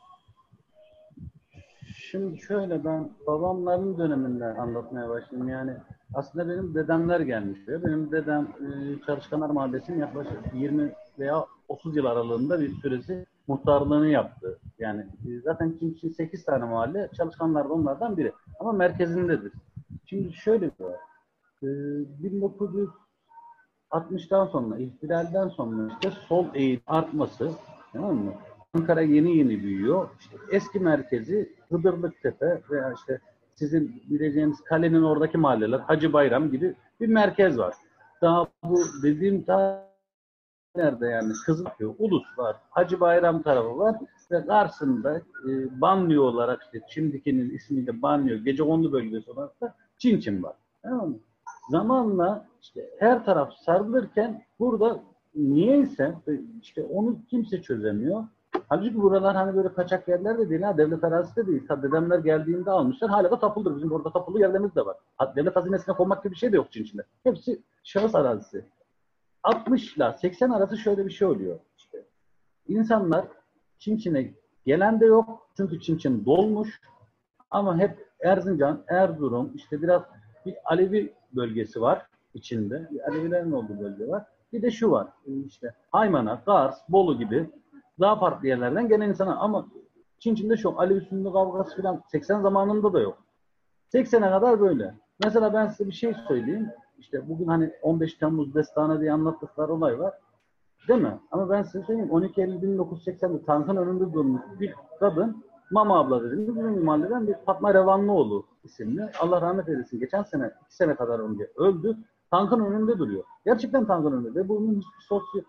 C: Şimdi şöyle ben babamların döneminde anlatmaya başladım. Yani aslında benim dedemler gelmiş. Benim dedem e, Çalışkanlar Mahallesi'nin yaklaşık 20 veya 30 yıl aralığında bir süresi muhtarlığını yaptı. Yani e, zaten Çin 8 tane mahalle, Çalışkanlar da onlardan biri. Ama merkezindedir. Şimdi şöyle bir var. E, 1960'tan sonra, ihtilalden sonra işte sol eğilim artması, tamam mı? Ankara yeni yeni büyüyor. İşte eski merkezi Hıdırlıktepe veya işte sizin bileceğiniz kalenin oradaki mahalleler, Hacı Bayram gibi bir merkez var. Daha bu dediğim nerede yani Kızılköy, Ulus var, Hacı Bayram tarafı var ve karşısında e, Banlıyor olarak işte şimdikinin ismiyle Banlıyor, gece onlu bölgesi olarak da Çinçin var. Tamam mı? Zamanla işte her taraf sarılırken burada niyeyse işte onu kimse çözemiyor. Halbuki buralar hani böyle kaçak yerler de değil ha. Devlet arazisi de değil. Dedemler geldiğinde almışlar. Hala da tapıldır. Bizim orada tapılı yerlerimiz de var. Devlet hazinesine konmak gibi bir şey de yok Çin Hepsi şahıs arazisi. 60 ile 80 arası şöyle bir şey oluyor. İşte insanlar Çin gelen de yok. Çünkü Çin dolmuş. Ama hep Erzincan, Erzurum, işte biraz bir Alevi bölgesi var içinde. Bir Alevilerin olduğu bölge var. Bir de şu var. işte Haymana, Kars, Bolu gibi daha farklı yerlerden gelen insana ama Çin Çin'de şu Alevi Sünni kavgası falan 80 zamanında da yok. 80'e kadar böyle. Mesela ben size bir şey söyleyeyim. İşte bugün hani 15 Temmuz destanı diye anlattıkları olay var. Değil mi? Ama ben size söyleyeyim 12 Eylül 1980'de tankın önünde durmuş bir kadın Mama abla dediğimiz bizim mahalleden bir Fatma Revanlıoğlu isimli. Allah rahmet eylesin. Geçen sene, iki sene kadar önce öldü. Tankın önünde duruyor. Gerçekten tankın önünde. Ve bunun hiçbir sosyo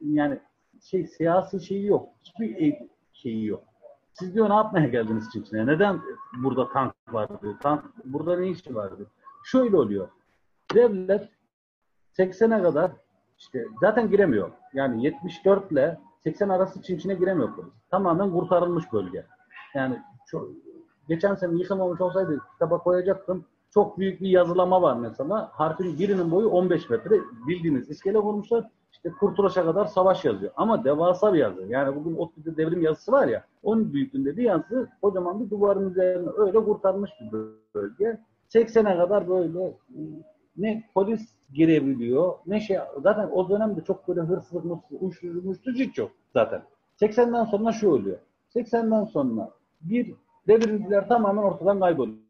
C: yani şey siyasi şeyi yok. Hiçbir şeyi yok. Siz diyor ne yapmaya geldiniz Çinçin'e? Neden burada tank var diyor. Tank, burada ne işi var diyor. Şöyle oluyor. Devlet 80'e kadar işte zaten giremiyor. Yani 74 ile 80 arası Çinçin'e giremiyor polis. Tamamen kurtarılmış bölge. Yani çok, geçen sene yıkılmamış olsaydı kitaba koyacaktım. Çok büyük bir yazılama var mesela. Harfin birinin boyu 15 metre. Bildiğiniz iskele vurmuşlar işte Kurtuluş'a kadar savaş yazıyor. Ama devasa bir yazı. Yani bugün ODTÜ'de devrim yazısı var ya, onun büyüklüğünde bir yazı kocaman bir duvarın üzerine öyle kurtarmış bir bölge. 80'e kadar böyle ne polis girebiliyor ne şey zaten o dönemde çok böyle hırsızlık, uyuşturucu, uyuşturucu hiç yok zaten. 80'den sonra şu oluyor. 80'den sonra bir devrimciler tamamen ortadan kayboluyor.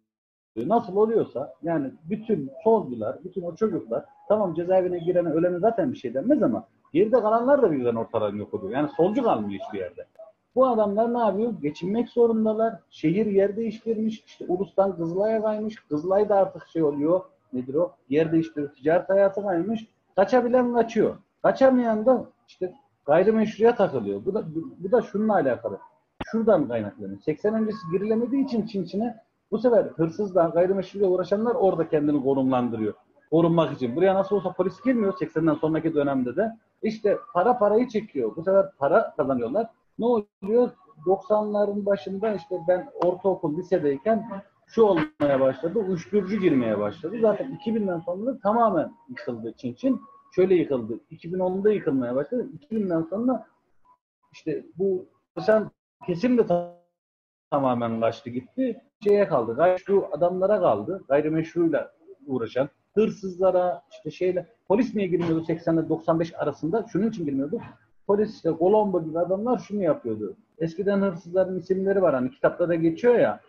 C: Nasıl oluyorsa yani bütün solcular, bütün o çocuklar tamam cezaevine girene ölene zaten bir şey denmez ama geride kalanlar da birden ortadan yok oluyor. Yani solcu kalmıyor hiçbir yerde. Bu adamlar ne yapıyor? Geçinmek zorundalar. Şehir yer değiştirmiş. İşte Ulus'tan Kızılay'a kaymış. Kızılay da artık şey oluyor. Nedir o? Yer değiştiriyor. Ticaret hayatı kaymış. Kaçabilen kaçıyor. Kaçamayan da işte gayrimeşruya takılıyor. Bu da bu da şununla alakalı. Şuradan kaynaklanıyor. 80 öncesi girilemediği için Çin Çin'e bu sefer hırsızlar, gayrimeşruya uğraşanlar orada kendini konumlandırıyor. Korunmak için. Buraya nasıl olsa polis girmiyor 80'den sonraki dönemde de. İşte para parayı çekiyor. Bu sefer para kazanıyorlar. Ne oluyor? 90'ların başında işte ben ortaokul, lisedeyken şu olmaya başladı. Uyuşturucu girmeye başladı. Zaten 2000'den sonra tamamen yıkıldı Çin Çin. Şöyle yıkıldı. 2010'da yıkılmaya başladı. 2000'den sonra işte bu çalışan kesim de ta- tamamen kaçtı gitti. Şeye kaldı. Gayrimeşru adamlara kaldı. Gayrimeşruyla uğraşan hırsızlara işte şeyle polis niye girmiyordu 80'le 95 arasında? Şunun için girmiyordu. Polis işte Colombo gibi adamlar şunu yapıyordu. Eskiden hırsızların isimleri var hani kitapta da geçiyor ya.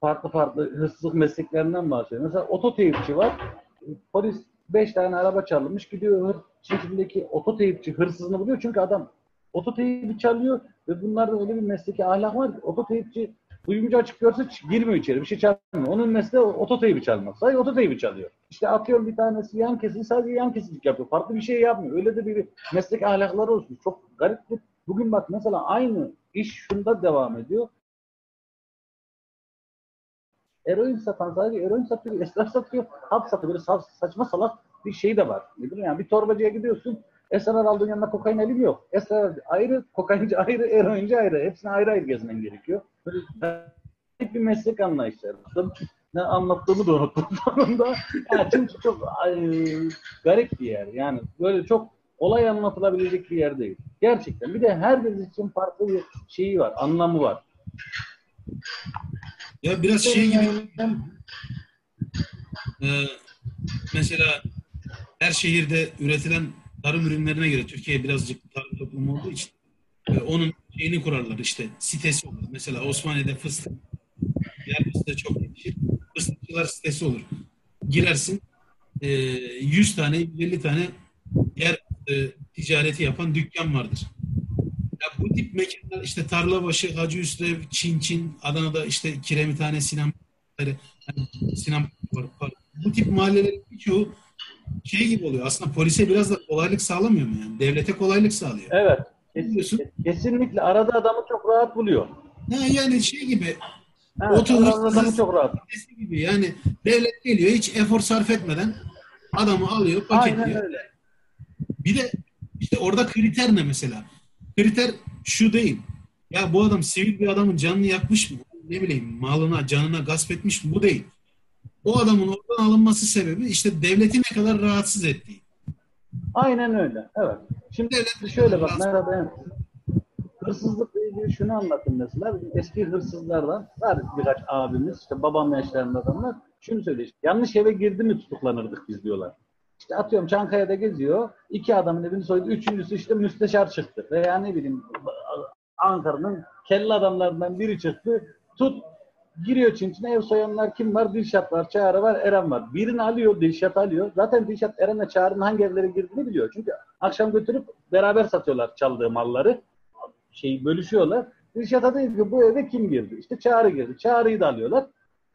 C: Farklı farklı hırsızlık mesleklerinden bahsediyor. Mesela ototeyipçi var. Polis 5 tane araba çalınmış. Gidiyor hır, Çin'deki ototeyipçi hırsızını buluyor. Çünkü adam ototeypi çalıyor ve bunlarda öyle bir mesleki ahlak var ki ototeyipçi duyumcu açık görse girmiyor içeri. Bir şey çalmıyor. Onun mesleği ototeypi çalmak. Sadece ototeypi çalıyor. İşte atıyorum bir tanesi yan kesin sadece yan kesicilik yapıyor. Farklı bir şey yapmıyor. Öyle de bir meslek ahlakları olsun. Çok garip bir Bugün bak mesela aynı iş şunda devam ediyor. Eroin satan sadece eroin satıyor, esrar satıyor, hap satıyor. Böyle sa- saçma salak bir şey de var. Ne bileyim yani bir torbacıya gidiyorsun, esrar aldığın yanında kokain elim yok. Esrar ayrı, kokainci (laughs) ayrı, eroinci ayrı. Hepsine ayrı ayrı gezmen gerekiyor. Böyle bir meslek anlayışları. Ne anlattığımı da unuttum (laughs) sonunda. Yani çünkü çok ay, garip bir yer. Yani böyle çok olay anlatılabilecek bir yer değil. Gerçekten. Bir de herkes için farklı bir şeyi var, anlamı var.
D: Ya biraz şey gibi e, mesela her şehirde üretilen tarım ürünlerine göre Türkiye birazcık tarım toplumu olduğu için e, onun şeyini kurarlar işte sitesi olur. Mesela Osmaniye'de fıstık yer fıstığı çok yetişir. Fıstıkçılar sitesi olur. Girersin e, 100 tane 150 tane yer e, ticareti yapan dükkan vardır. Ya bu tip mekanlar işte Tarlabaşı, Hacı Üstü, Çin Çin, Adana'da işte Kiremithane, Sinan yani Sinan var. Bu tip mahallelerin birçoğu şey gibi oluyor. Aslında polise biraz da kolaylık sağlamıyor mu yani? Devlete kolaylık sağlıyor.
C: Evet.
D: Biliyorsun.
C: Kesinlikle arada adamı çok rahat buluyor.
D: Ha, yani şey gibi
C: Evet,
D: Otur-
C: arada adamı çok rahat.
D: gibi yani devlet geliyor hiç efor sarf etmeden adamı alıyor, paketliyor.
C: Aynen öyle.
D: Bir de işte orada kriter ne mesela? Kriter şu değil. Ya bu adam sivil bir adamın canını yakmış mı? Ne bileyim malına, canına gasp etmiş mi? Bu değil. O adamın oradan alınması sebebi işte devleti ne kadar rahatsız ettiği.
C: Aynen öyle. Evet. Şimdi
D: Devlet
C: şöyle bak merhaba ben hırsızlıkla ilgili şunu anlatayım mesela. Eski hırsızlardan var birkaç abimiz işte babam yaşlarında adamlar şunu söylüyor işte, yanlış eve girdi mi tutuklanırdık biz diyorlar. İşte atıyorum Çankaya'da geziyor. iki adamın evini soydu. Üçüncüsü işte müsteşar çıktı. Veya ne bileyim Ankara'nın kelle adamlarından biri çıktı. Tut giriyor Çinçin'e ev soyanlar kim var? Dilşat var, Çağrı var, Eren var. Birini alıyor, Dilşat alıyor. Zaten Dilşat Eren'le Çağrı'nın hangi evlere girdiğini biliyor. Çünkü akşam götürüp beraber satıyorlar çaldığı malları. Şey bölüşüyorlar. Dilşat'a diyor ki bu eve kim girdi? İşte Çağrı girdi. Çağrı'yı da alıyorlar.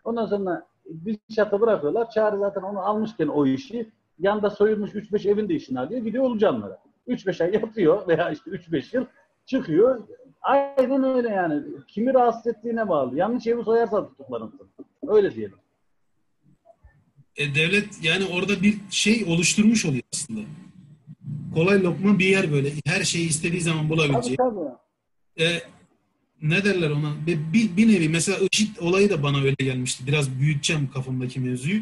C: Ondan sonra Dilşat'a bırakıyorlar. Çağrı zaten onu almışken o işi yanda soyulmuş 3-5 evin de işini alıyor. Gidiyor Ulucanlara. 3-5 ay yatıyor veya işte 3-5 yıl çıkıyor. Aynen öyle yani. Kimi rahatsız ettiğine bağlı. Yanlış evi soyarsa tutuklanırsın. Öyle diyelim.
D: E, devlet yani orada bir şey oluşturmuş oluyor aslında. Kolay lokma bir yer böyle. Her şeyi istediği zaman
C: Tabii
D: bulabileceği.
C: tabii.
D: E, ne derler ona? Bir, bir, bir nevi mesela IŞİD olayı da bana öyle gelmişti. Biraz büyüteceğim kafamdaki mevzuyu.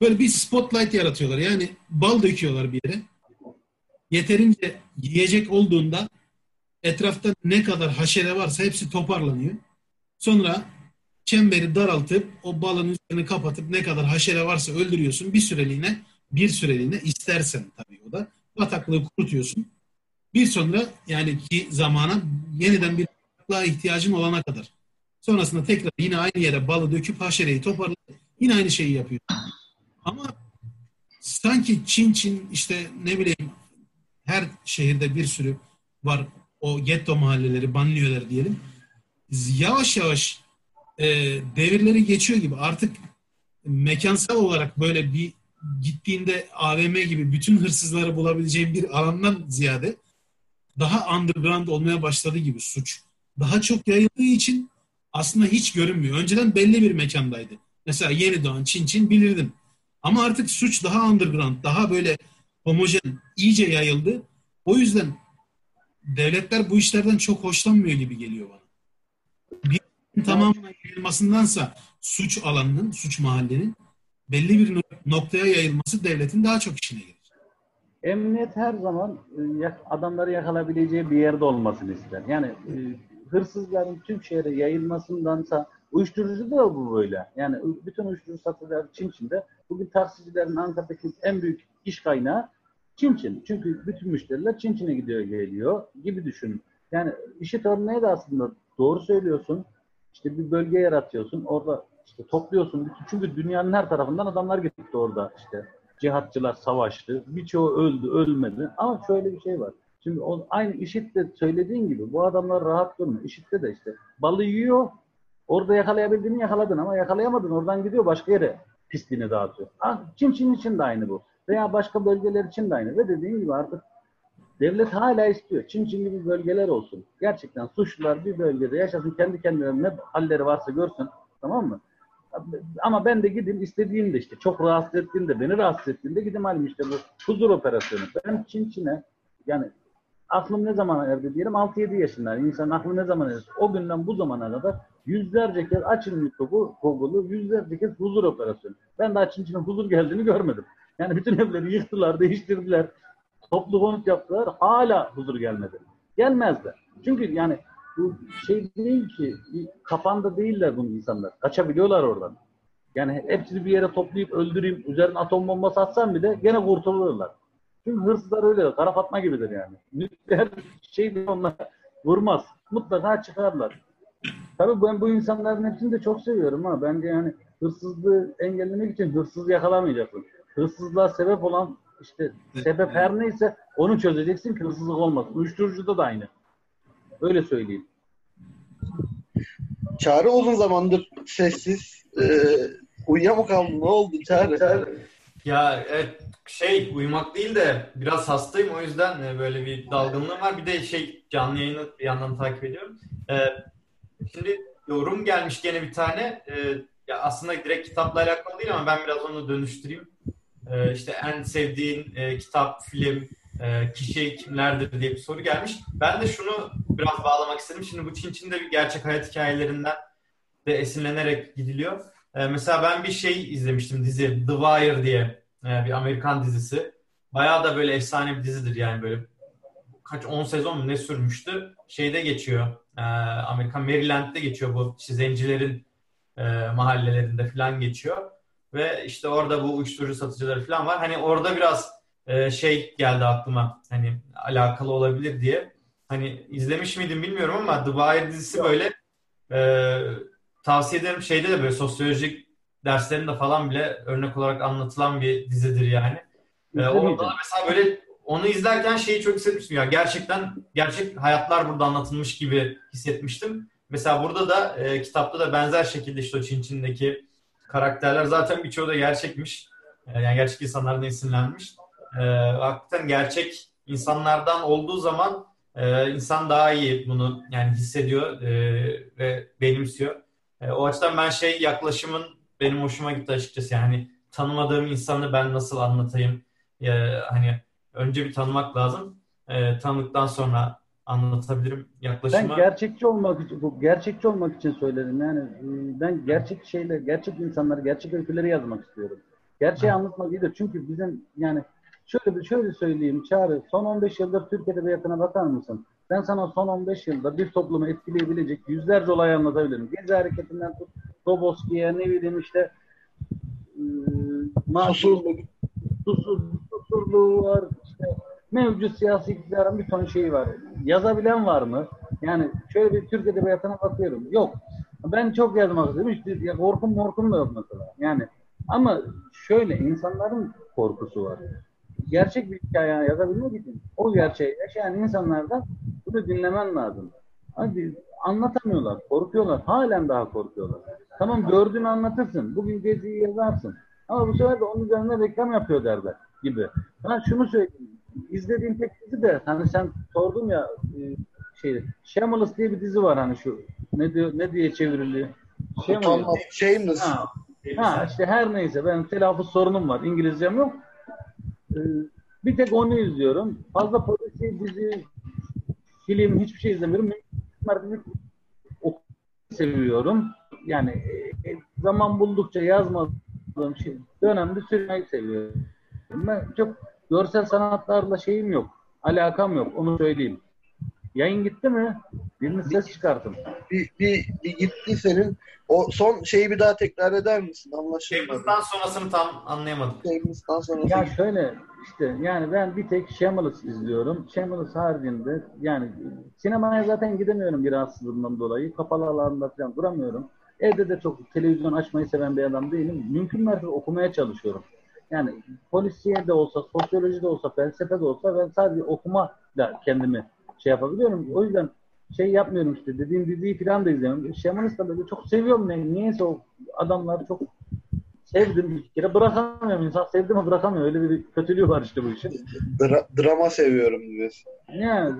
D: Böyle bir spotlight yaratıyorlar. Yani bal döküyorlar bir yere. Yeterince yiyecek olduğunda etrafta ne kadar haşere varsa hepsi toparlanıyor. Sonra çemberi daraltıp o balın üzerini kapatıp ne kadar haşere varsa öldürüyorsun. Bir süreliğine bir süreliğine istersen tabii o da bataklığı kurutuyorsun. Bir sonra yani ki zamana yeniden bir bataklığa ihtiyacın olana kadar. Sonrasında tekrar yine aynı yere balı döküp haşereyi toparlayıp yine aynı şeyi yapıyor. Ama sanki Çin Çin işte ne bileyim her şehirde bir sürü var o getto mahalleleri, banliyöler diyelim. Yavaş yavaş e, devirleri geçiyor gibi artık mekansal olarak böyle bir gittiğinde AVM gibi bütün hırsızları bulabileceğin bir alandan ziyade daha underground olmaya başladığı gibi suç. Daha çok yayıldığı için aslında hiç görünmüyor. Önceden belli bir mekandaydı. Mesela Yeni Doğan, Çin Çin bilirdim. Ama artık suç daha underground, daha böyle homojen, iyice yayıldı. O yüzden devletler bu işlerden çok hoşlanmıyor gibi geliyor bana. Bir tamamen yayılmasındansa suç alanının, suç mahallenin belli bir noktaya yayılması devletin daha çok işine gelir.
C: Emniyet her zaman e, adamları yakalayabileceği bir yerde olmasını ister. Yani e, hırsızların tüm şehre yayılmasındansa uyuşturucu da bu böyle. Yani bütün uyuşturucu satıcılar Çin Çin'de. Bugün taksicilerin Ankara'daki en büyük iş kaynağı Çin Çin. Çünkü bütün müşteriler Çin Çin'e gidiyor geliyor gibi düşünün. Yani işi tanımaya da aslında doğru söylüyorsun. İşte bir bölge yaratıyorsun. Orada işte topluyorsun. Çünkü dünyanın her tarafından adamlar gitti orada işte. Cihatçılar savaştı. Birçoğu öldü, ölmedi. Ama şöyle bir şey var. Şimdi o, aynı IŞİD'de söylediğin gibi bu adamlar rahat durmuyor. IŞİD'de de işte balı yiyor. Orada yakalayabildiğini yakaladın ama yakalayamadın. Oradan gidiyor başka yere pisliğini dağıtıyor. Ah, Çin Çin için de aynı bu. Veya başka bölgeler için de aynı. Ve dediğim gibi artık devlet hala istiyor. Çin Çin gibi bölgeler olsun. Gerçekten suçlular bir bölgede yaşasın. Kendi kendilerine ne halleri varsa görsün. Tamam mı? Ama ben de gideyim istediğimde işte çok rahatsız ettiğinde, beni rahatsız ettiğinde gideyim halim işte bu huzur operasyonu. Ben Çin Çin'e yani aklım ne zaman erdi diyelim 6-7 yaşındayım. İnsan aklı ne zaman erdi? O günden bu zamana kadar yüzlerce kez açın YouTube'u, Google'u yüzlerce kez huzur operasyonu. Ben daha Çin Çin'e huzur geldiğini görmedim. Yani bütün evleri yıktılar, değiştirdiler. Toplu konut yaptılar. Hala huzur gelmedi. Gelmezler. Çünkü yani bu şey değil ki kafanda değiller bunu insanlar. Kaçabiliyorlar oradan. Yani hepsini bir yere toplayıp öldüreyim, üzerine atom bombası atsam bile gene kurtulurlar. Çünkü hırsızlar öyle, kara fatma gibidir yani. Nükleer şey onlar vurmaz. Mutlaka çıkarlar. Tabii ben bu insanların hepsini de çok seviyorum ama bence yani hırsızlığı engellemek için hırsız yakalamayacaksın. Hırsızlığa sebep olan işte sebep her neyse onu çözeceksin ki hırsızlık olmasın. Uyuşturucuda da aynı. Öyle söyleyeyim.
B: Çağrı uzun zamandır sessiz. Ee, uyuya mı kaldın? Ne oldu Çağrı?
A: Ya evet şey uyumak değil de biraz hastayım o yüzden e, böyle bir dalgınlığım var. Bir de şey canlı yayını bir yandan takip ediyorum. Ee, şimdi yorum gelmiş gene bir tane. Ee, ya aslında direkt kitapla alakalı değil ama ben biraz onu dönüştüreyim. Ee, işte en sevdiğin e, kitap, film, e, kişi kimlerdir diye bir soru gelmiş. Ben de şunu biraz bağlamak istedim. Şimdi bu Çin Çin'de bir gerçek hayat hikayelerinden de esinlenerek gidiliyor. E, mesela ben bir şey izlemiştim dizi The Wire diye e, bir Amerikan dizisi. Bayağı da böyle efsane bir dizidir yani böyle kaç 10 sezon mu ne sürmüştü. Şeyde geçiyor. E, Amerikan Maryland'de geçiyor bu zencilerin e, mahallelerinde falan geçiyor. Ve işte orada bu uyuşturucu satıcıları falan var. Hani orada biraz e, şey geldi aklıma. Hani alakalı olabilir diye. Hani izlemiş miydim bilmiyorum ama The Wire dizisi böyle e, tavsiye ederim. Şeyde de böyle sosyolojik derslerinde falan bile örnek olarak anlatılan bir dizidir yani. E, orada da mesela böyle onu izlerken şeyi çok hissetmiştim ya. Gerçekten gerçek hayatlar burada anlatılmış gibi hissetmiştim. Mesela burada da e, kitapta da benzer şekilde işte o Çin Çin'deki karakterler zaten birçoğu da gerçekmiş. E, yani gerçek insanlardan esinlenmiş. E, hakikaten gerçek insanlardan olduğu zaman e, insan daha iyi bunu yani hissediyor e, ve benimsiyor. E, o açıdan ben şey yaklaşımın benim hoşuma gitti açıkçası. Yani tanımadığım insanı ben nasıl anlatayım? E, hani önce bir tanımak lazım. E, tanıdıktan sonra anlatabilirim yaklaşımı.
C: Ben gerçekçi olmak için, bu gerçekçi olmak için söyledim. Yani e, ben gerçek şeyler, gerçek insanları, gerçek öyküleri yazmak istiyorum. Gerçeği ha. anlatmak iyidir. Çünkü bizim yani şöyle bir şöyle söyleyeyim Çağrı, son 15 yıldır Türk Edebiyatı'na bakar mısın? Ben sana son 15 yılda bir toplumu etkileyebilecek yüzlerce olay anlatabilirim. Gezi hareketinden tut, Doboski'ye ne bileyim işte
B: ıı, Susurluk.
C: Susur, susurluğu var, işte mevcut siyasi iktidarın bir ton şeyi var. Yazabilen var mı? Yani şöyle bir Türk Edebiyatı'na bakıyorum. Yok. Ben çok yazmak. İşte ya korkum morkum da yok mesela. Yani ama şöyle insanların korkusu var. Gerçek bir hikaye yazabilmek için o gerçeği yaşayan insanlardan bunu dinlemen lazım. Hadi anlatamıyorlar, korkuyorlar. Halen daha korkuyorlar. Tamam gördüğünü anlatırsın. Bugün geziyi yazarsın. Ama bu sefer de onun üzerine reklam yapıyor derler gibi. Ben şunu söyleyeyim. İzlediğim tek dizi de hani sen sordun ya e, şey Shameless diye bir dizi var hani şu ne diyor ne diye çevriliyor? Shameless.
B: Shameless.
C: Ha, ha işte her neyse benim telaffuz sorunum var. İngilizcem yok. Ee, bir tek onu izliyorum. Fazla polisi, dizi, film hiçbir şey izlemiyorum. Mümkün seviyorum. Yani e, zaman buldukça yazmadığım şey dönemde sürmeyi seviyorum. Ben çok görsel sanatlarla şeyim yok. Alakam yok. Onu söyleyeyim. Yayın gitti mi? Biriniz ses çıkartın.
B: Bir, bir, bir gitti senin. O son şeyi bir daha tekrar eder misin? Anlaşılmadı.
A: Shameless'tan sonrasını tam anlayamadım.
B: Shameless'tan sonra
C: Ya şöyle işte yani ben bir tek Shameless izliyorum. Shameless haricinde yani sinemaya zaten gidemiyorum bir rahatsızlığımdan dolayı. Kapalı alanda falan duramıyorum. Evde de çok televizyon açmayı seven bir adam değilim. Mümkün mertebe okumaya çalışıyorum. Yani polisiye de olsa, sosyoloji de olsa, felsefe de olsa ben sadece okumayla kendimi şey yapabiliyorum. O yüzden şey yapmıyorum işte dediğim diziyi falan da izlemiyorum. Shameless da böyle çok seviyorum. Ne, niyeyse o adamlar çok sevdim bir kere bırakamıyorum. İnsan sevdi mi bırakamıyor. Öyle bir kötülüğü var işte bu işin.
B: Dra- drama seviyorum diyorsun.
C: Yani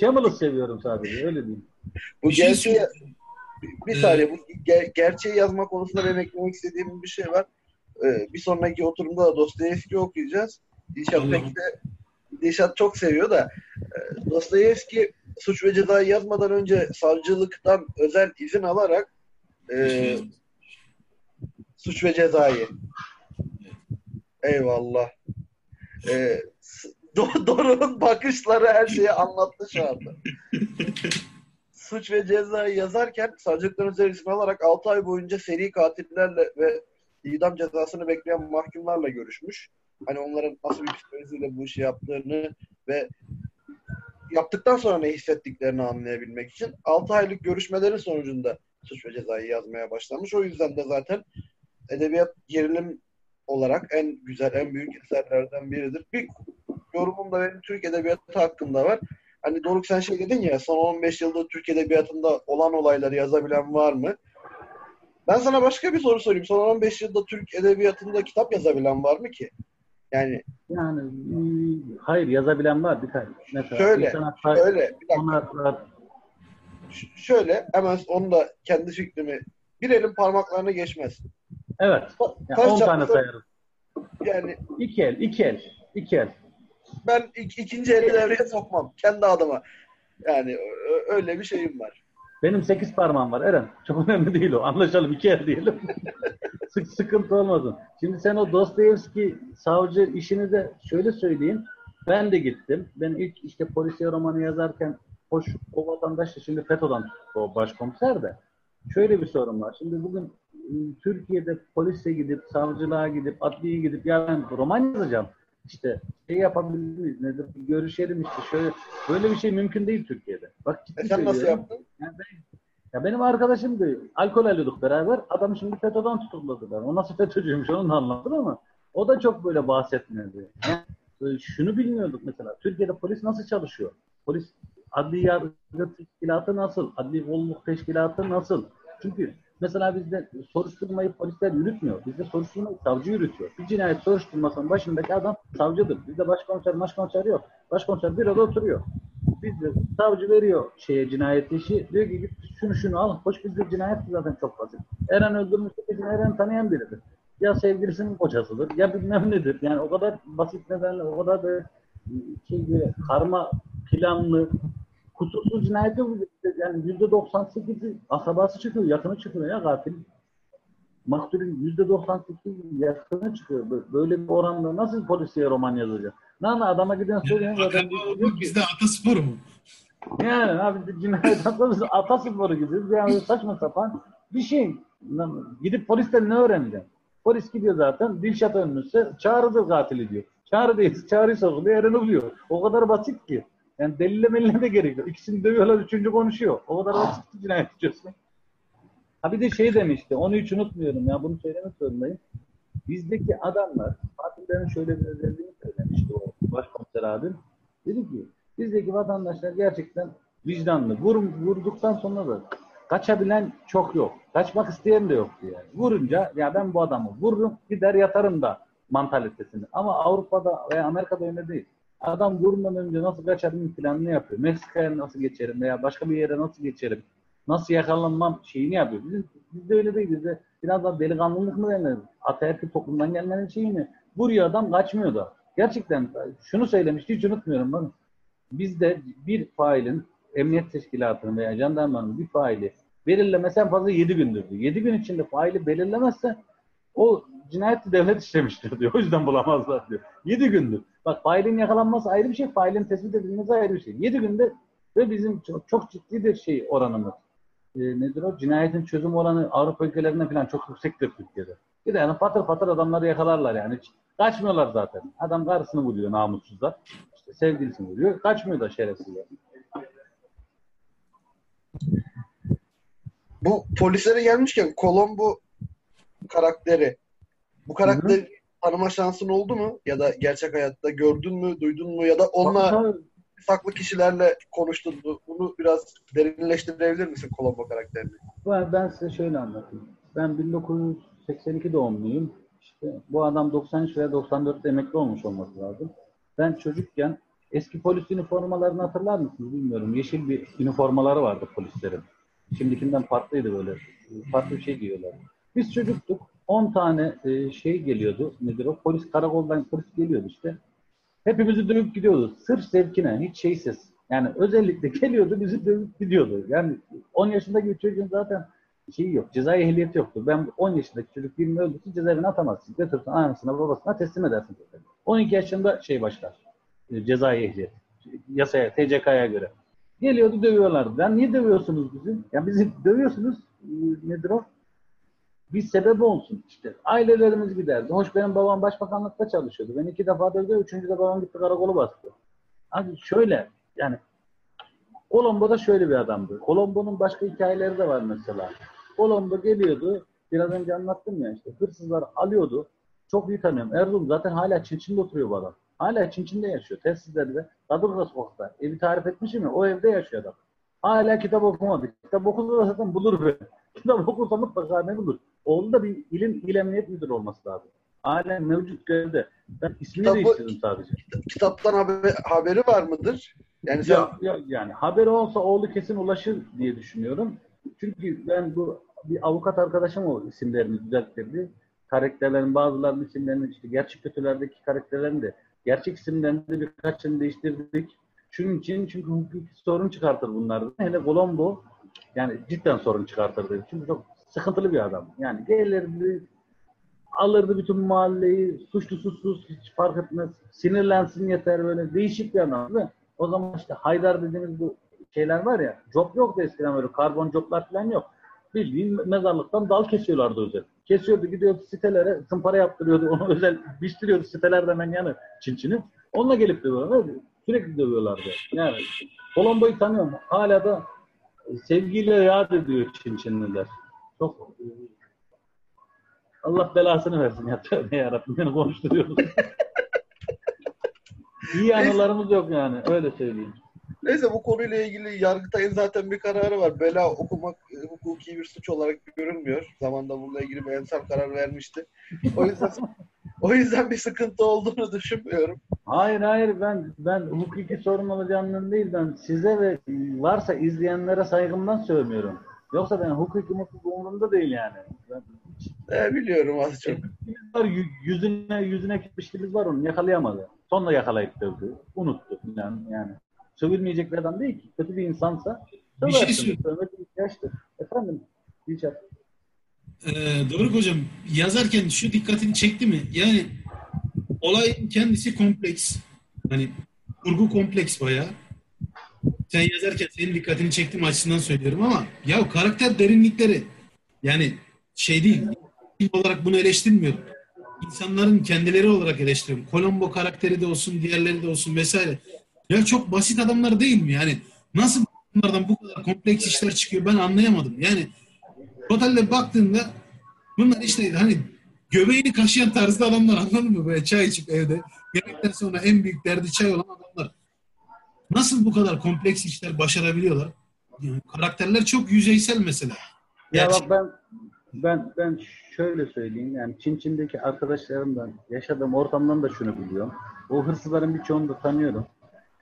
C: Shameless seviyorum sadece öyle diyeyim.
B: Bu
D: şey
B: gerçeği bir
D: Ee,
B: saniye bu ger- gerçeği yazma konusunda benim eklemek istediğim bir şey var. Ee, bir sonraki oturumda da Dostoyevski okuyacağız. Dilşat pek de Dilşat çok seviyor da e, Dostoyevski suç ve cezayı yazmadan önce savcılıktan özel izin alarak e, suç ve cezayı. Eyvallah. E, (laughs) Do- Doruk'un bakışları her şeyi anlattı şu anda. Suç ve cezayı yazarken savcılıktan özel izin alarak 6 ay boyunca seri katillerle ve idam cezasını bekleyen mahkumlarla görüşmüş. Hani onların nasıl bir psikolojiyle bu işi yaptığını ve yaptıktan sonra ne hissettiklerini anlayabilmek için 6 aylık görüşmelerin sonucunda suç ve cezayı yazmaya başlamış. O yüzden de zaten edebiyat gerilim olarak en güzel, en büyük eserlerden biridir. Bir yorumum da benim Türk edebiyatı hakkında var. Hani Doruk sen şey dedin ya son 15 yılda Türk edebiyatında olan olayları yazabilen var mı? Ben sana başka bir soru sorayım. Son 15 yılda Türk edebiyatında kitap yazabilen var mı ki? Yani
C: Yani hmm, hayır yazabilen var birkaç. Mesela
B: Şöyle,
C: İhsan Akbay,
B: öyle bir Ş- şöyle hemen onu da kendi fikrimi bir elin parmaklarına geçmez.
C: Evet. Yani
B: taş
C: 10 tane sayarız.
B: Yani
C: İki el, iki el, iki el.
B: ben ik- ikinci eli devreye sokmam. Kendi adıma. Yani ö- öyle bir şeyim var.
C: Benim sekiz parmağım var Eren. (laughs) Çok önemli değil o. Anlaşalım iki el diyelim. (laughs) Sık sıkıntı olmasın. Şimdi sen o Dostoyevski savcı işini de şöyle söyleyeyim. Ben de gittim. Ben ilk işte polisiye romanı yazarken hoş o vatandaş da şimdi FETÖ'den o başkomiser de. Şöyle bir sorun var. Şimdi bugün ıı, Türkiye'de polise gidip, savcılığa gidip, adliyeye gidip ya ben roman yazacağım. İşte şey yapabilir miyiz? Nedir? Görüşelim işte şöyle. Böyle bir şey mümkün değil Türkiye'de. Bak ciddi
B: E sen nasıl yaptın?
C: Yani ben, ya benim arkadaşımdı. Alkol alıyorduk beraber. Adam şimdi FETÖ'den tutukladılar. O nasıl FETÖ'cüymüş onu da anlattım ama o da çok böyle bahsetmedi. Yani, şunu bilmiyorduk mesela. Türkiye'de polis nasıl çalışıyor? Polis adli yargı teşkilatı nasıl? Adli kolluk teşkilatı nasıl? Çünkü mesela bizde soruşturmayı polisler yürütmüyor. Bizde soruşturmayı savcı yürütüyor. Bir cinayet soruşturmasının başındaki adam savcıdır. Bizde başkomiser, başkomiser yok. Başkomiser bir oda oturuyor. Bizde savcı veriyor şeye cinayet işi. Diyor ki git şunu şunu al. Hoş bizde cinayet zaten çok basit. Eren öldürmüşse Eren tanıyan biridir. Ya sevgilisinin kocasıdır ya bilmem nedir. Yani o kadar basit nedenle o kadar da şey böyle karma planlı kusursuz cinayet yok. bizde. Yani yüzde 98'i asabası çıkıyor, yakını çıkıyor ya katil. Maktulün yüzde 98 yakını çıkıyor. Böyle- bir oranda nasıl polisiye roman yazacak? Ne ana adama giden soruyor zaten.
D: Olmak bizde ataspor mu?
C: Yani abi cinayet atlamız atasporu gibi yani saçma sapan bir şey. Lan Gidip polisten ne öğreneceksin? Polis gidiyor zaten Dilşat ölmüşse çağrıdır katili diyor. Çağrı değil, çağrıyı sorguluyor, Eren oluyor. O kadar basit ki. Yani delille melile de gerek yok. İkisini dövüyorlar, üçüncü konuşuyor. O kadar basit ki cinayet çözmek. Ha bir de şey demişti, onu hiç unutmuyorum ya, bunu söylemek zorundayım. Bizdeki adamlar, Fatihlerin şöyle bir özelliğini söylemişti o başkomiser abim. Dedi ki, bizdeki vatandaşlar gerçekten vicdanlı. Vur, vurduktan sonra da kaçabilen çok yok. Kaçmak isteyen de yoktu yani. Vurunca ya ben bu adamı vururum gider yatarım da mantalitesini. Ama Avrupa'da veya Amerika'da öyle değil. Adam vurmadan önce nasıl kaçarım planını yapıyor. Meksika'ya nasıl geçerim veya başka bir yere nasıl geçerim. Nasıl yakalanmam şeyini yapıyor. Bizim, bizde öyle değil. Bizde biraz daha delikanlılık mı denir? Ataerkil toplumdan gelmenin şeyi mi? Vuruyor adam kaçmıyor da. Gerçekten şunu söylemişti hiç unutmuyorum ben. Bizde bir failin emniyet teşkilatının veya jandarmanın bir faili belirlemesi en fazla 7 gündür diyor. 7 gün içinde faili belirlemezse o cinayeti devlet işlemiştir diyor. O yüzden bulamazlar diyor. 7 gündür. Bak failin yakalanması ayrı bir şey, failin tespit edilmesi ayrı bir şey. 7 günde ve bizim çok, çok ciddi bir şey oranımız. E, nedir o? Cinayetin çözüm oranı Avrupa ülkelerinde falan çok yüksektir Türkiye'de. Bir de yani patır patır adamları yakalarlar yani. Hiç kaçmıyorlar zaten. Adam karısını vuruyor namussuzlar. İşte sevgilisini vuruyor. Kaçmıyor da şerefsizler.
B: Bu polislere gelmişken Colombo karakteri. Bu karakteri tanıma şansın oldu mu? Ya da gerçek hayatta gördün mü, duydun mu? Ya da onunla farklı kişilerle konuştun mu? Bunu biraz derinleştirebilir misin Colombo karakterini?
C: Ben, ben size şöyle anlatayım. Ben 1982 doğumluyum. İşte bu adam 93 veya 94'te emekli olmuş olması lazım. Ben çocukken eski polis üniformalarını hatırlar mısınız bilmiyorum. Yeşil bir üniformaları vardı polislerin. Şimdikinden farklıydı böyle. Farklı bir şey giyiyorlar. Biz çocuktuk. 10 tane e, şey geliyordu. Nedir o? Polis karakoldan polis geliyordu işte. Hepimizi dövüp gidiyordu. Sırf zevkine. Hiç şeysiz. Yani özellikle (laughs) geliyordu bizi dövüp gidiyordu. Yani 10 yaşındaki bir çocuğun zaten şeyi yok. Cezai ehliyeti yoktu. Ben 10 yaşındaki çocuk birini öldürse cezaevine atamazsın. Götürsün anasına babasına teslim edersin. 12 yaşında şey başlar. E, cezai ehliyet. Yasaya, TCK'ya göre. Geliyordu dövüyorlardı. Ya niye dövüyorsunuz bizi? Ya bizi dövüyorsunuz. E, nedir o? Bir sebep olsun işte. Ailelerimiz giderdi. Hoş benim babam başbakanlıkta çalışıyordu. Ben iki defa dövdü. Üçüncü de babam gitti karakolu bastı. Abi şöyle yani Colombo'da şöyle bir adamdı. Colombo'nun başka hikayeleri de var mesela. Colombo geliyordu. Biraz önce anlattım ya işte. Hırsızlar alıyordu. Çok iyi tanıyorum. Erzurum zaten hala Çinçin'de oturuyor bu adam. Hala Çinçin'de yaşıyor. Tesislerde. Kadırga sokakta. Evi tarif etmişim ya. O evde yaşıyor adam. Hala kitap okumadı. Kitap okusa zaten bulur be. Kitap okursa mutlaka ne bulur. Oğlu da bir ilim, il emniyet müdürü olması lazım. Hala mevcut görevde. Ben ismini
B: Kitabı-
C: değiştirdim sadece.
B: Kitaptan haber, haberi var mıdır? Yani sen
C: Ya, ya, yani haberi olsa oğlu kesin ulaşır diye düşünüyorum. Çünkü ben bu bir avukat arkadaşım o isimlerini düzelttirdi. Karakterlerin bazılarının isimlerini işte gerçek kötülerdeki karakterlerin de gerçek isimlerini de birkaçını değiştirdik. Şunun için çünkü hukuki sorun çıkartır bunlardan. Hele Colombo yani cidden sorun çıkartırdı. Çünkü çok sıkıntılı bir adam. Yani gelirdi alırdı bütün mahalleyi suçlu suçsuz hiç fark etmez. Sinirlensin yeter böyle değişik bir adam. O zaman işte Haydar dediğimiz bu şeyler var ya job yoktu eskiden böyle karbon joblar falan yok. Bildiğin mezarlıktan dal kesiyorlardı özel. Kesiyordu gidiyordu sitelere zımpara yaptırıyordu (laughs) onu özel biçtiriyordu sitelerde hemen yani çinçini. Onunla gelip dövüyorlar. Sürekli dövüyorlardı. Yani Colombo'yu tanıyorum. Hala da sevgiyle yad ediyor Çinçinliler. Çok e, Allah belasını versin ya. Tövbe yarabbim beni konuşturuyoruz. İyi anılarımız yok yani. Öyle söyleyeyim.
B: Neyse bu konuyla ilgili Yargıtay'ın zaten bir kararı var. Bela okumak e, hukuki bir suç olarak görülmüyor. Zamanda bununla ilgili bir emsal karar vermişti. O yüzden (laughs) o yüzden bir sıkıntı olduğunu düşünmüyorum.
C: Hayır hayır ben ben hukuki sorun olacağından değil ben size ve varsa izleyenlere saygımdan söylemiyorum. Yoksa ben hukuki mutluluk umurumda değil yani. Ben,
B: E, biliyorum az çok.
C: Biz var yü- yüzüne yüzüne gitmişliğimiz var onu yakalayamadı. Sonra yakalayıp dövdü. Unuttu falan yani. Sövülmeyecek bir adam değil ki. Kötü bir insansa
D: Bir şey
C: söversin.
D: söyle-
C: Sövmek bir ihtiyaçtır. Efendim? Dilşat.
D: Ee, Doruk Hocam yazarken şu dikkatini çekti mi? Yani olayın kendisi kompleks. Hani kurgu kompleks bayağı. Sen yazarken senin dikkatini çektim açısından söylüyorum ama ya karakter derinlikleri yani şey değil olarak bunu eleştirmiyorum. İnsanların kendileri olarak eleştiriyorum. Colombo karakteri de olsun, diğerleri de olsun vesaire. Ya çok basit adamlar değil mi? Yani nasıl bunlardan bu kadar kompleks işler çıkıyor ben anlayamadım. Yani totalde baktığında bunlar işte hani göbeğini kaşıyan tarzda adamlar anladın mı? Böyle çay içip evde. Yemekten sonra en büyük derdi çay olan adamlar. Nasıl bu kadar kompleks işler başarabiliyorlar? Yani karakterler çok yüzeysel mesela.
C: Ya
D: Gerçi-
C: bak ben ben ben şöyle söyleyeyim yani Çin Çin'deki arkadaşlarımdan yaşadığım ortamdan da şunu biliyorum. O hırsızların birçoğunu da tanıyorum.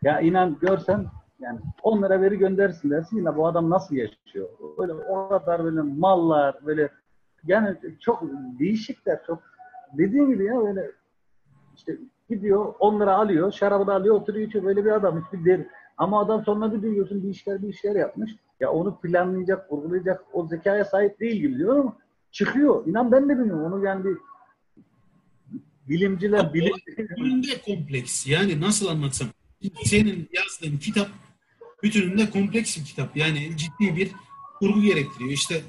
C: Ya inan görsen yani 10 lira veri gönderirsin dersin ya bu adam nasıl yaşıyor? Böyle o kadar böyle mallar böyle yani çok değişikler çok dediğim gibi ya böyle işte gidiyor 10 lira alıyor şarabını alıyor oturuyor içiyor böyle bir adam hiçbir deri. Ama adam sonra bir duyuyorsun bir işler bir işler yapmış. Ya onu planlayacak, kurgulayacak o zekaya sahip değil gibi diyor ama çıkıyor. İnan ben de bilmiyorum. Onu yani bir bilimciler, bilim...
D: kompleks. Yani nasıl anlatsam. Senin yazdığın kitap bütününde kompleks bir kitap. Yani ciddi bir kurgu gerektiriyor. İşte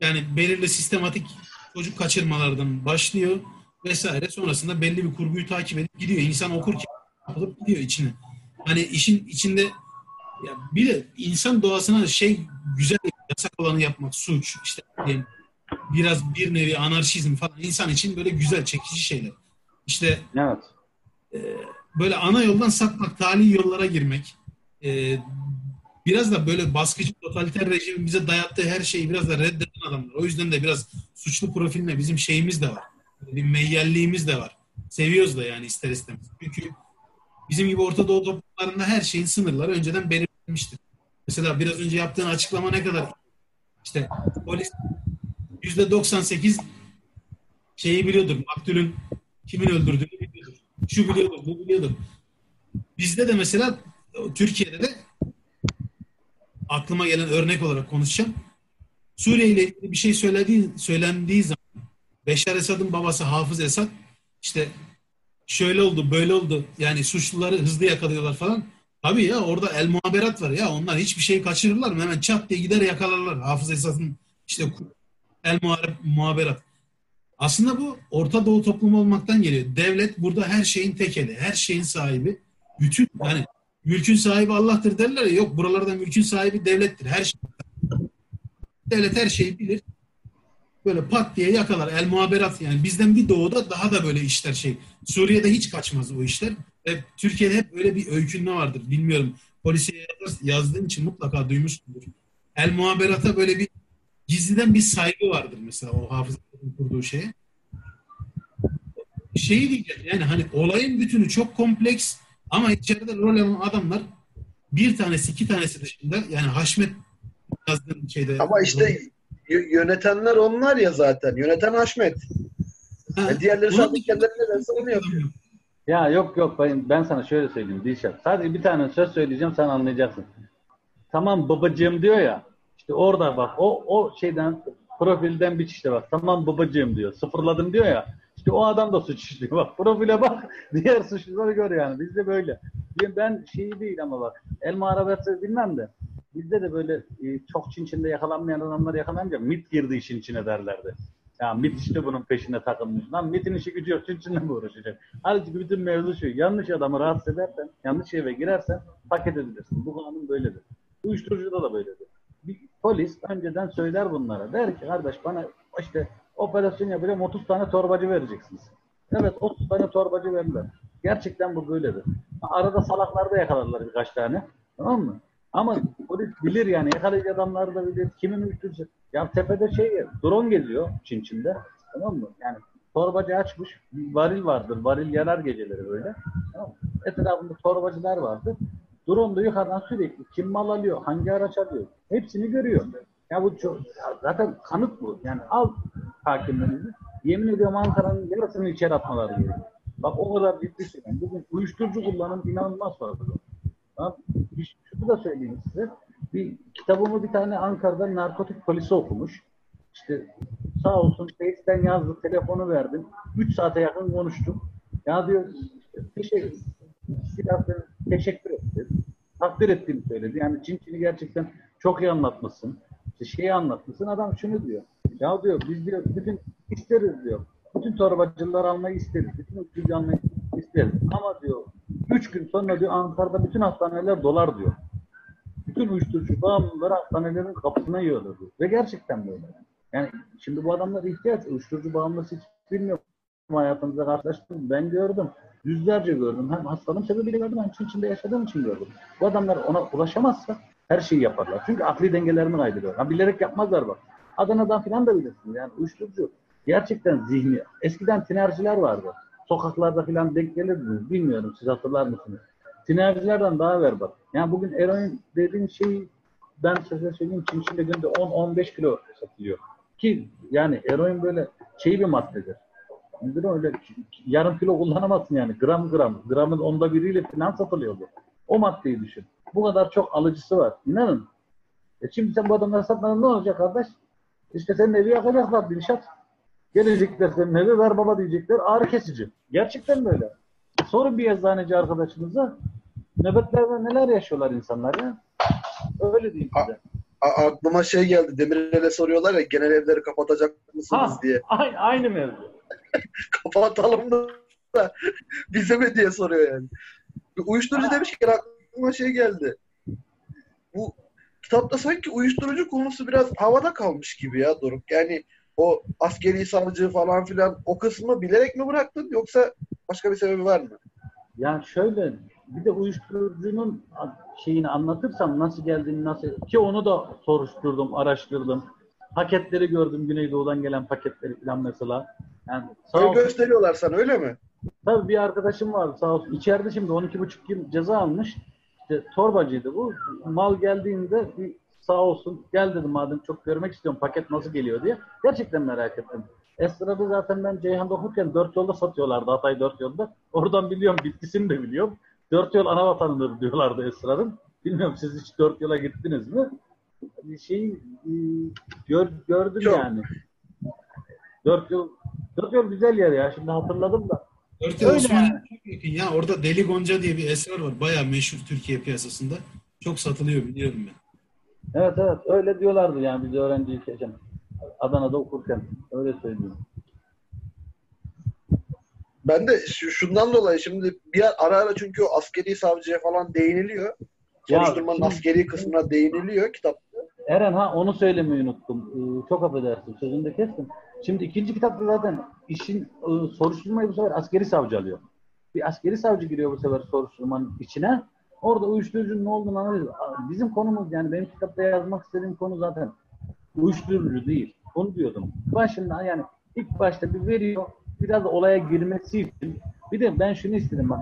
D: yani belirli sistematik çocuk kaçırmalardan başlıyor vesaire. Sonrasında belli bir kurguyu takip edip gidiyor. İnsan okurken kapılıp gidiyor içine. Hani işin içinde ya bir de insan doğasına şey güzel yasak olanı yapmak suç işte diyelim, biraz bir nevi anarşizm falan insan için böyle güzel çekici şeyler. İşte
C: Evet.
D: e, böyle ana yoldan sapmak, tali yollara girmek, e, biraz da böyle baskıcı totaliter rejimin bize dayattığı her şeyi biraz da reddeden adamlar. O yüzden de biraz suçlu profiline bizim şeyimiz de var. Bir meyyalliğimiz de var. Seviyoruz da yani ister istemez. Çünkü bizim gibi Orta Doğu toplumlarında her şeyin sınırları önceden belirlenmiştir. Mesela biraz önce yaptığın açıklama ne kadar işte polis yüzde 98 şeyi biliyordur. Maktulün kimin öldürdüğünü. Şu biliyordur, bu biliyordur. Bizde de mesela Türkiye'de de aklıma gelen örnek olarak konuşacağım. Suriye ile ilgili bir şey söylediği, söylendiği zaman Beşar Esad'ın babası Hafız Esad işte şöyle oldu, böyle oldu. Yani suçluları hızlı yakalıyorlar falan. Tabii ya orada el muhaberat var ya. Onlar hiçbir şey kaçırırlar mı? Hemen çat diye gider yakalarlar. Hafız Esad'ın işte el muhaberat. Aslında bu Orta Doğu toplumu olmaktan geliyor. Devlet burada her şeyin tekeli, her şeyin sahibi. Bütün yani mülkün sahibi Allah'tır derler ya. Yok buralarda mülkün sahibi devlettir. Her şey. Devlet her şeyi bilir. Böyle pat diye yakalar. El muhaberat yani bizden bir doğuda daha da böyle işler şey. Suriye'de hiç kaçmaz o işler. Hep, Türkiye'de hep öyle bir öykünme vardır. Bilmiyorum. Polisiye yaz- yazdığın için mutlaka duymuşsundur. El muhaberata böyle bir gizliden bir saygı vardır mesela o hafızanın kurduğu şeye. Şeyi diyeceğim yani hani olayın bütünü çok kompleks ama içeride rol alan adamlar bir tanesi iki tanesi dışında yani Haşmet yazdığın şeyde
B: Ama işte yönetenler onlar ya zaten. Yöneten Haşmet.
D: Ha,
B: E diğerleri sadece kendilerine verse onu yapıyor.
C: Ya yok yok ben, ben sana şöyle söyleyeyim Dilşat. Sadece bir tane söz söyleyeceğim sen anlayacaksın. Tamam babacığım diyor ya. İşte orada bak o o şeyden profilden bir işte bak. Tamam babacığım diyor. Sıfırladım diyor ya. İşte o adam da suç işliyor. (laughs) Bak profile bak. (laughs) Diğer suçluları gör yani. Bizde böyle. Ben- Ben şey değil ama bak. Elma arabası bilmem de. Bizde de böyle e, çok Çin Çin'de yakalanmayan adamlar yakalanınca MIT girdi işin içine derlerdi. Ya MIT işte bunun peşine takılmış. Lan MIT'in işi gücü yok. Çin Çin'le mi uğraşacak? Halbuki bütün mevzu şu. Yanlış adamı rahatsız edersen, yanlış eve girersen paket edilirsin. Bu kanun böyledir. Uyuşturucuda da böyledir. Bir polis önceden söyler bunlara. Der ki kardeş bana işte operasyon yapacağım 30 tane torbacı vereceksiniz. Evet 30 tane torbacı verirler. Gerçekten bu böyledir. Arada salaklarda yakalarlar birkaç tane. Tamam mı? Ama polis bilir yani yakalayıcı adamlar da bilir. Kimin uyuşturucu. Ya tepede şey drone geziyor Çin Çin'de. Tamam mı? Yani torbacı açmış. Varil vardır. Varil yanar geceleri böyle. Tamam mı? Etrafında torbacılar vardır. Drone da yukarıdan sürekli kim mal alıyor, hangi araç alıyor. Hepsini görüyor. Ya bu çok, ya zaten kanıt bu. Yani al hakimlerinizi. Yemin ediyorum Ankara'nın yarısını içeri atmaları gerekiyor. Bak o kadar ciddi şey. Yani bugün uyuşturucu kullanım inanılmaz fazla. Tamam. Bir- Şunu da söyleyeyim size. Bir kitabımı bir tane Ankara'da narkotik polisi okumuş. İşte sağ olsun Face'den yazdı, telefonu verdim. 3 saate yakın konuştuk. Ya diyor işte, teşekkür, silahlı teşekkür etti. Takdir ettiğini söyledi. Yani Çin Çin'i gerçekten çok iyi anlatmışsın. İşte şeyi anlatmışsın. Adam şunu diyor. Ya diyor biz diyor bütün isteriz diyor. Bütün torbacıları almayı isteriz. Bütün uyuşturucu almayı isteriz. Ama diyor üç gün sonra diyor Ankara'da bütün hastaneler dolar diyor. Bütün uyuşturucu bağımlıları hastanelerin kapısına yiyorlar diyor. Ve gerçekten böyle. Yani şimdi bu adamlar ihtiyaç. Uyuşturucu bağımlısı hiç bilmiyorum. Hayatımızda karşılaştım. Ben gördüm. Yüzlerce gördüm. Hem hastalığım sebebiyle gördüm hem Çin içinde yaşadığım için gördüm. Bu adamlar ona ulaşamazsa Her şeyi yaparlar. Çünkü akli dengelerini kaybediyor. Ha, bilerek yapmazlar bak. Adana'dan falan da bilirsin. Yani uyuşturucu gerçekten zihni. Eskiden tinerciler vardı. Sokaklarda falan denk gelirdiniz. Bilmiyorum siz hatırlar mısınız? Tinercilerden daha ver bak. Yani bugün eroin dediğin şey ben size söyleyeyim Çin içinde günde 10-15 kilo satılıyor. Ki yani eroin böyle şey bir maddedir. O öyle yarım kilo kullanamazsın yani gram gram. Gramın onda biriyle falan satılıyor bu. O maddeyi düşün. Bu kadar çok alıcısı var. İnanın. E şimdi sen bu adamları satmadan ne olacak kardeş? İşte senin evi yakacaklar Dilşat. Gelecekler senin evi ver baba diyecekler ağrı kesici. Gerçekten böyle. Sorun bir eczaneci arkadaşınıza nöbetlerde neler yaşıyorlar insanlar ya. Öyle diyeyim size.
B: A- aklıma şey geldi. Demirel'e soruyorlar ya genel evleri kapatacak mısınız
C: Ha.
B: diye.
C: Aynı, aynı mevzu. (laughs)
B: Kapatalım da bize mi diye soruyor yani. Uyuşturucu demişken aklıma şey geldi. Bu kitapta sanki uyuşturucu konusu biraz havada kalmış gibi ya Doruk. Yani o askeri savcı falan filan o kısmı bilerek mi bıraktın yoksa başka bir sebebi var mı?
C: Yani şöyle bir de uyuşturucunun şeyini anlatırsam nasıl geldiğini nasıl ki onu da soruşturdum, araştırdım. Paketleri gördüm Güneydoğu'dan gelen paketleri falan mesela. Yani sağ olsun,
B: gösteriyorlar sana öyle mi?
C: tabii bir arkadaşım vardı sağ olsun. İçeride şimdi 12,5 yıl ceza almış. İşte torbacıydı bu. Mal geldiğinde bir sağ olsun gel dedim madem çok görmek istiyorum paket nasıl geliyor diye. Gerçekten merak ettim. Esra'da zaten ben Ceyhan'da okurken dört yolda satıyorlardı. Hatay dört yolda. Oradan biliyorum bitkisini de biliyorum. Dört yol ana vatanıdır diyorlardı Esra'nın. Bilmiyorum siz hiç dört yola gittiniz mi? Bir şey e, gör, gördüm
B: Çok.
C: yani. Dört yol dört yol güzel yer ya. Şimdi hatırladım da.
D: Örtel
C: Öyle
D: Osman'a
C: yani.
D: çok yakın ya. Orada Deli Gonca diye bir eser var. Bayağı meşhur Türkiye piyasasında. Çok satılıyor biliyorum ben.
C: Evet evet öyle diyorlardı yani biz öğrenciyken. Adana'da okurken. Öyle söylüyorum.
B: Ben de şu- şundan dolayı şimdi bir ara ara çünkü o askeri savcıya falan değiniliyor.
C: Ya,
B: Soruşturmanın
C: şimdi-
B: askeri kısmına değiniliyor kitap.
C: Eren ha onu söylemeyi unuttum. Ee, çok affedersin sözünü de kestim. Şimdi ikinci kitapta zaten işin e, soruşturmayı bu sefer askeri savcı alıyor. Bir askeri savcı giriyor bu sefer soruşturmanın içine. Orada uyuşturucunun ne olduğunu anlıyor. Bizim konumuz yani benim kitapta yazmak istediğim konu zaten uyuşturucu değil. Onu diyordum. Başında yani ilk başta bir veriyor. Biraz olaya girmesi için. Bir de ben şunu istedim bak.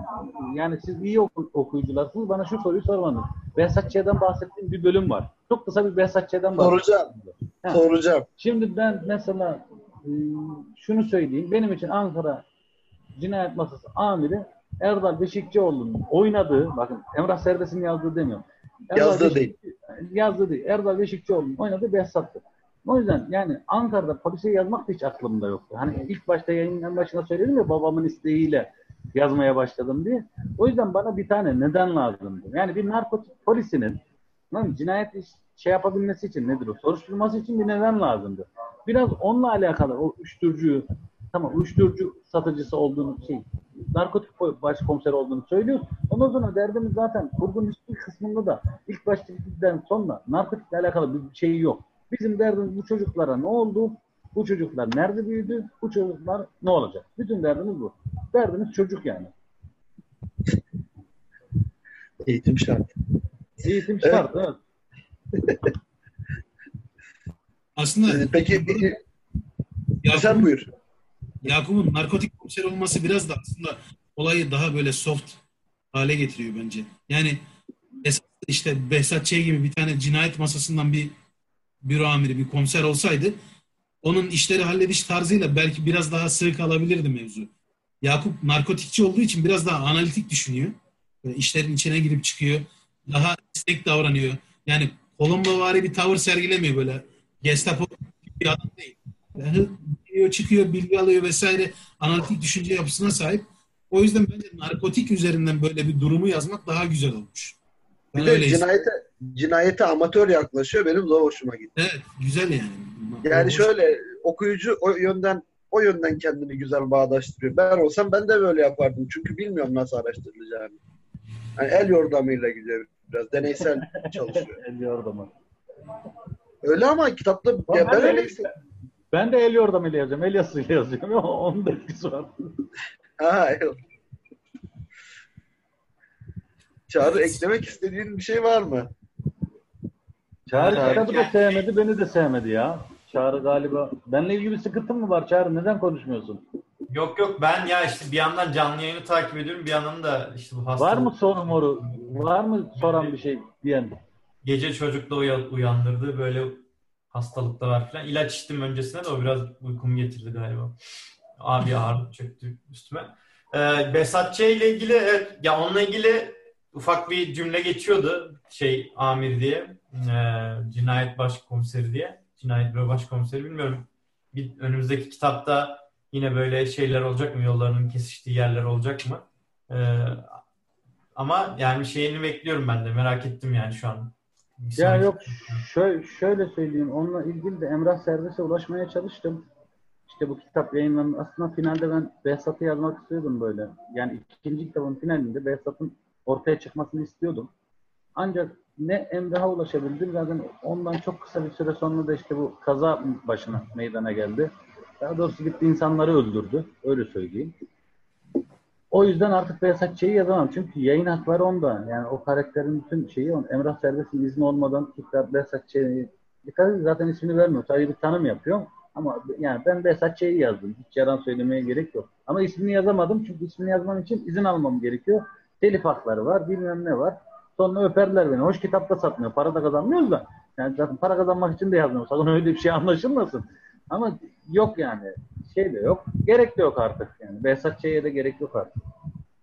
C: Yani siz iyi oku- okuyucularsınız. Bana şu soruyu sormadınız. Behzatçı'dan bahsettiğim bir bölüm var. Çok kısa bir Behzatçı'dan bahsedeyim.
B: Soracağım.
C: Ha.
B: Soracağım.
C: Şimdi ben mesela e, şunu söyleyeyim. Benim için Ankara Cinayet Masası amiri Erdal Beşikçioğlu'nun oynadığı, bakın Emrah Serbest'in yazdığı demiyorum. Erdal
B: Yazdığı
C: Beşik- Yazdığı değil. Erdal Beşikçioğlu'nun oynadığı Behzat'tı. O yüzden yani Ankara'da polise yazmak da hiç aklımda yoktu. Hani ilk başta yayının başına söyledim ya babamın isteğiyle yazmaya başladım diye. O yüzden bana bir tane neden lazımdı. Yani bir narkotik polisinin lan cinayet iş, şey yapabilmesi için nedir o? Soruşturması için bir neden lazımdı. Biraz onunla alakalı o uyuşturucu tamam uyuşturucu satıcısı olduğunu şey narkotik başkomiser olduğunu söylüyor. Ondan sonra derdimiz zaten kurgunun hiçbir kısmında da ilk başlıktan sonra narkotikle alakalı bir şey yok. Bizim derdimiz bu çocuklara ne oldu? Bu çocuklar nerede büyüdü? Bu çocuklar ne olacak? Bütün derdimiz bu. Derdimiz çocuk yani.
B: Eğitim şart.
C: Eğitim
B: Evet.
C: şart. (laughs) Evet.
D: Aslında
B: Ee, Peki bir- sen
D: Yakup'un,
B: buyur.
D: Yakup'un narkotik komiser olması biraz da aslında olayı daha böyle soft hale getiriyor bence. Yani esas işte Behzat Ç. gibi bir tane cinayet masasından bir büro amiri, bir komiser olsaydı onun işleri hallediş tarzıyla belki biraz daha sığ kalabilirdi mevzu. Yakup narkotikçi olduğu için biraz daha analitik düşünüyor. Böyle işlerin içine girip çıkıyor. Daha esnek davranıyor. Yani Kolombovari bir tavır sergilemiyor böyle. Gestapo bir adam değil. Yani giriyor, çıkıyor, bilgi alıyor vesaire. Analitik düşünce yapısına sahip. O yüzden bence narkotik üzerinden böyle bir durumu yazmak daha güzel olmuş. Ben
B: Bir de
D: öyle
B: cinayete, cinayete amatör yaklaşıyor. Benim de hoşuma gitti.
D: Evet, güzel yani.
B: Yani
D: Hoş-
B: şöyle okuyucu o yönden o yönden kendini güzel bağdaştırıyor. Ben olsam ben de böyle yapardım. Çünkü bilmiyorum nasıl araştırılacağını. Yani el yordamıyla gidiyor biraz. Deneysel çalışıyor. (laughs)
C: El yordamı.
B: Öyle ama kitapta ya ben öyle hissettim.
C: Ben de el yordamıyla yazıyorum. El yazısıyla yazıyorum. (laughs) Onun da etkisi var.
B: Ha, evet. Çağrı eklemek istediğin bir şey var mı?
C: Çağrı
A: Evet,
C: kitabı da sevmedi, beni de sevmedi ya. Çağrı galiba. Benle ilgili bir sıkıntın mı var Çağrı? Neden konuşmuyorsun?
A: Yok yok ben ya işte bir yandan canlı yayını takip ediyorum bir yandan da işte bu hastalık.
C: Var mı soru moru? Var mı soran bir şey diyen?
A: Gece çocukla uya- uyandırdı böyle hastalıkta var falan. İlaç içtim öncesinde de o biraz uykumu getirdi galiba. Abi ağırlık çöktü üstüme. Ee, Behzat Ç. ile ilgili evet, ya onunla ilgili ufak bir cümle geçiyordu şey amir diye ee, cinayet başkomiseri diye cinayet büro başkomiseri bilmiyorum bir önümüzdeki kitapta yine böyle şeyler olacak mı yollarının kesiştiği yerler olacak mı Ee, ama yani şeyini bekliyorum ben de merak ettim yani şu an. Bir
C: Ya yok şöyle, şöyle söyleyeyim. Onunla ilgili de Emrah Servis'e ulaşmaya çalıştım. İşte bu kitap yayınlandı. Aslında finalde ben Behzat'ı yazmak istiyordum böyle. Yani ikinci kitabın finalinde Behzat'ın ortaya çıkmasını istiyordum. Ancak ne Emrah'a ulaşabildim. Zaten ondan çok kısa bir süre sonra da işte bu kaza başına meydana geldi. Daha doğrusu gitti insanları öldürdü. Öyle söyleyeyim. O yüzden artık Behzat Ç'yi yazamam. Çünkü yayın hakları onda. Yani o karakterin bütün şeyi on. Emrah Serbest'in izni olmadan tekrar Behzat Ç'yi dikkat edin zaten ismini vermiyor. Sadece bir tanım yapıyor. Ama yani ben Behzat Ç'yi yazdım. Hiç yalan söylemeye gerek yok. Ama ismini yazamadım. Çünkü ismini yazmam için izin almam gerekiyor. Telif hakları var. Bilmem ne var. Sonra öperler beni. Hoş kitapta satmıyor. Para da kazanmıyoruz da. Yani zaten para kazanmak için de yazmıyorum. Sakın öyle bir şey anlaşılmasın. Ama yok yani. Şey de yok. Gerek de yok artık. Yani Behzat Ç'ye de gerek yok artık.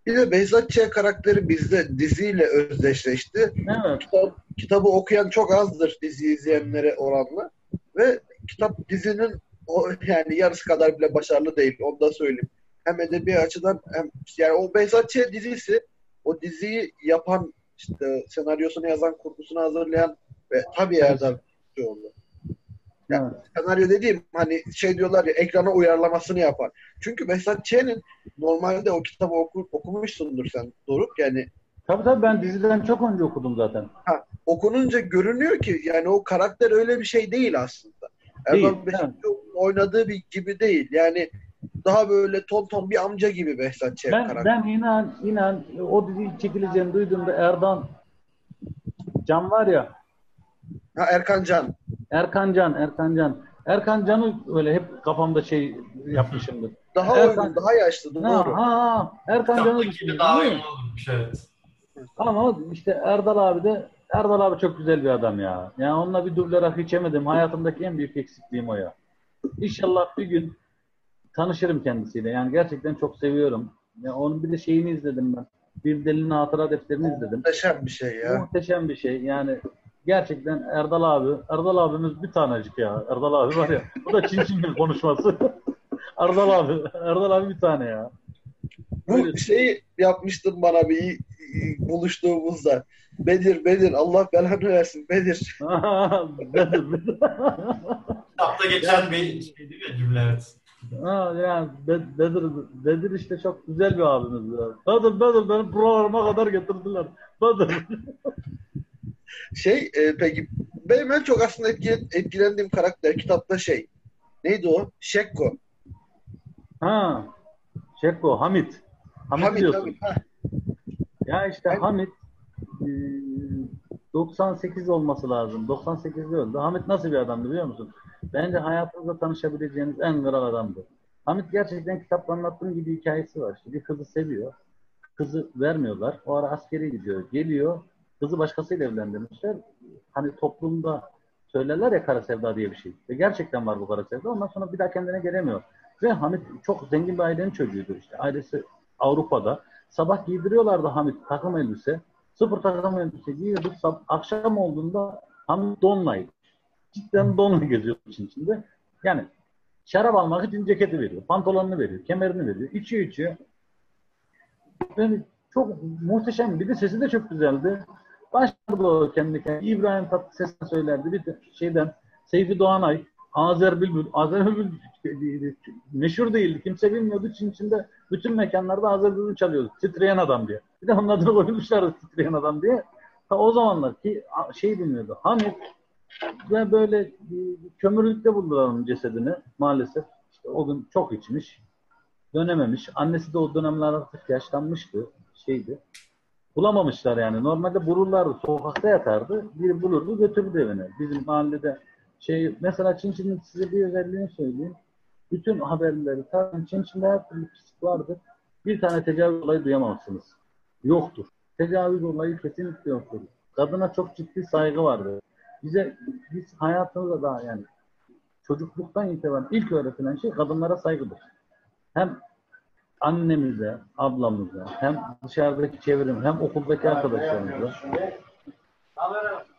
B: Bir de Behzat Ç. karakteri bizde diziyle özdeşleşti.
C: Evet.
B: Kitap, kitabı okuyan çok azdır dizi izleyenlere oranla. Ve kitap dizinin o yani yarısı kadar bile başarılı değil. Onu da söyleyeyim. Hem edebi açıdan hem yani o Behzat Ç. dizisi o diziyi yapan işte senaryosunu yazan, kurgusunu hazırlayan ve tabii Erdal oldu.
C: evet.
B: Senaryo dediğim hani şey diyorlar ya ekrana uyarlamasını yapan. Çünkü Behzat Ç'nin normalde o kitabı oku, okumuşsundur sen Doruk. Yani
C: Tabii tabii ben diziden çok önce okudum zaten.
B: okununca görünüyor ki yani o karakter öyle bir şey değil aslında.
C: Değil,
B: Beşiktaş'ın oynadığı bir gibi değil. Yani daha böyle ton ton bir amca gibi Behzat Ç.
C: Ben,
B: karakter.
C: ben inan inan o dizi çekileceğini duyduğumda Erdan Can var ya
B: Ha, Erkan Can.
C: Erkan Can Erkan Can Erkan Can'ı öyle hep kafamda şey yapmışımdır.
B: Daha
C: Erkan-
B: uygun, daha yaşlı. Doğru.
C: Ha, ha. Erkan Can'ı düşünüyorum,
A: daha uyumlu olurmuş evet.
C: Ama işte Erdal abi de Erdal abi çok güzel bir adam ya. Yani onunla bir duble rakı içemedim. Hayatımdaki en büyük eksikliğim o ya. İnşallah bir gün tanışırım kendisiyle. Yani gerçekten çok seviyorum. Ya onun bir de şeyini izledim ben. Bir delinin hatıra defterini izledim.
B: Muhteşem bir şey ya.
C: Muhteşem bir şey. Yani gerçekten Erdal abi, Erdal abimiz bir tanecik ya. Erdal abi var ya. Bu da Çin Çin konuşması. (laughs) Erdal abi, Erdal abi bir tane ya.
B: Bu şeyi yapmıştın bana bir buluştuğumuzda. Bedir, Bedir. Allah belanı versin. Bedir. (laughs)
C: Bedir, Bedir.
A: Kitapta geçen bir şey değil mi cümle evet.
C: Ha, Be- Bedir, Bedir işte çok güzel bir abimiz ya. Bedir, Bedir beni programa kadar getirdiler. Bedir. (laughs)
B: Şey e, peki benim en çok aslında etkilen- etkilendiğim karakter kitapta şey. Neydi o? Şekko.
C: Ha. Şekko, Hamit. Hamit,
B: Hamit,
C: diyorsun.
B: Hamit. Ha,
C: Ya işte
B: Aynen.
C: Hamit e, 98 olması lazım. 98'de öldü. Hamit nasıl bir adamdı biliyor musun? Bence hayatınızda tanışabileceğiniz en kral adamdı. Hamit gerçekten kitapta anlattığım gibi hikayesi var. İşte bir kızı seviyor. Kızı vermiyorlar. O ara askere gidiyor. Geliyor. Kızı başkasıyla evlendirmişler. Hani toplumda söylerler ya kara sevda diye bir şey. Ve gerçekten var bu kara sevda. Ondan sonra bir daha kendine gelemiyor. Ve Hamit çok zengin bir ailenin çocuğuydu işte. Ailesi Avrupa'da. Sabah giydiriyorlardı Hamit takım elbise. Sıfır takım elbise giyiyordu. Sab- akşam olduğunda Hamit donlaydı. Cidden donla geziyor için içinde. Yani şarap almak için ceketi veriyor. Pantolonunu veriyor. Kemerini veriyor. İçiyor içiyor. Yani çok muhteşem. Bir de sesi de çok güzeldi. Başladı o kendi kendine. İbrahim Tatlıses'ten söylerdi. Bir de şeyden Seyfi Doğanay, Azer Bülbül. Azer Bülbül meşhur değildi. Kimse bilmiyordu. Çin içinde bütün mekanlarda Azer Bülbül çalıyordu. Titreyen adam diye. Bir de onun adını koymuşlardı Titreyen adam diye. Ta o zamanlar ki şey bilmiyordu. Hamit ve böyle kömürlükte buldular onun cesedini maalesef. İşte o gün çok içmiş. Dönememiş. Annesi de o dönemler artık yaşlanmıştı. Şeydi. bulamamışlar yani. Normalde bulurlardı. Sokakta yatardı. Biri bulurdu götürdü evine. Bizim mahallede şey mesela Çin Çin'in size bir özelliğini söyleyeyim. Bütün haberleri tabii Çin Çin'de her türlü pislik vardır. Bir tane tecavüz olayı duyamazsınız. Yoktur. Tecavüz olayı kesinlikle yoktur. Kadına çok ciddi saygı vardır. Bize biz hayatımızda daha yani çocukluktan itibaren ilk öğretilen şey kadınlara saygıdır. Hem annemize, ablamıza, hem dışarıdaki çevrim, hem okuldaki arkadaşlarımıza.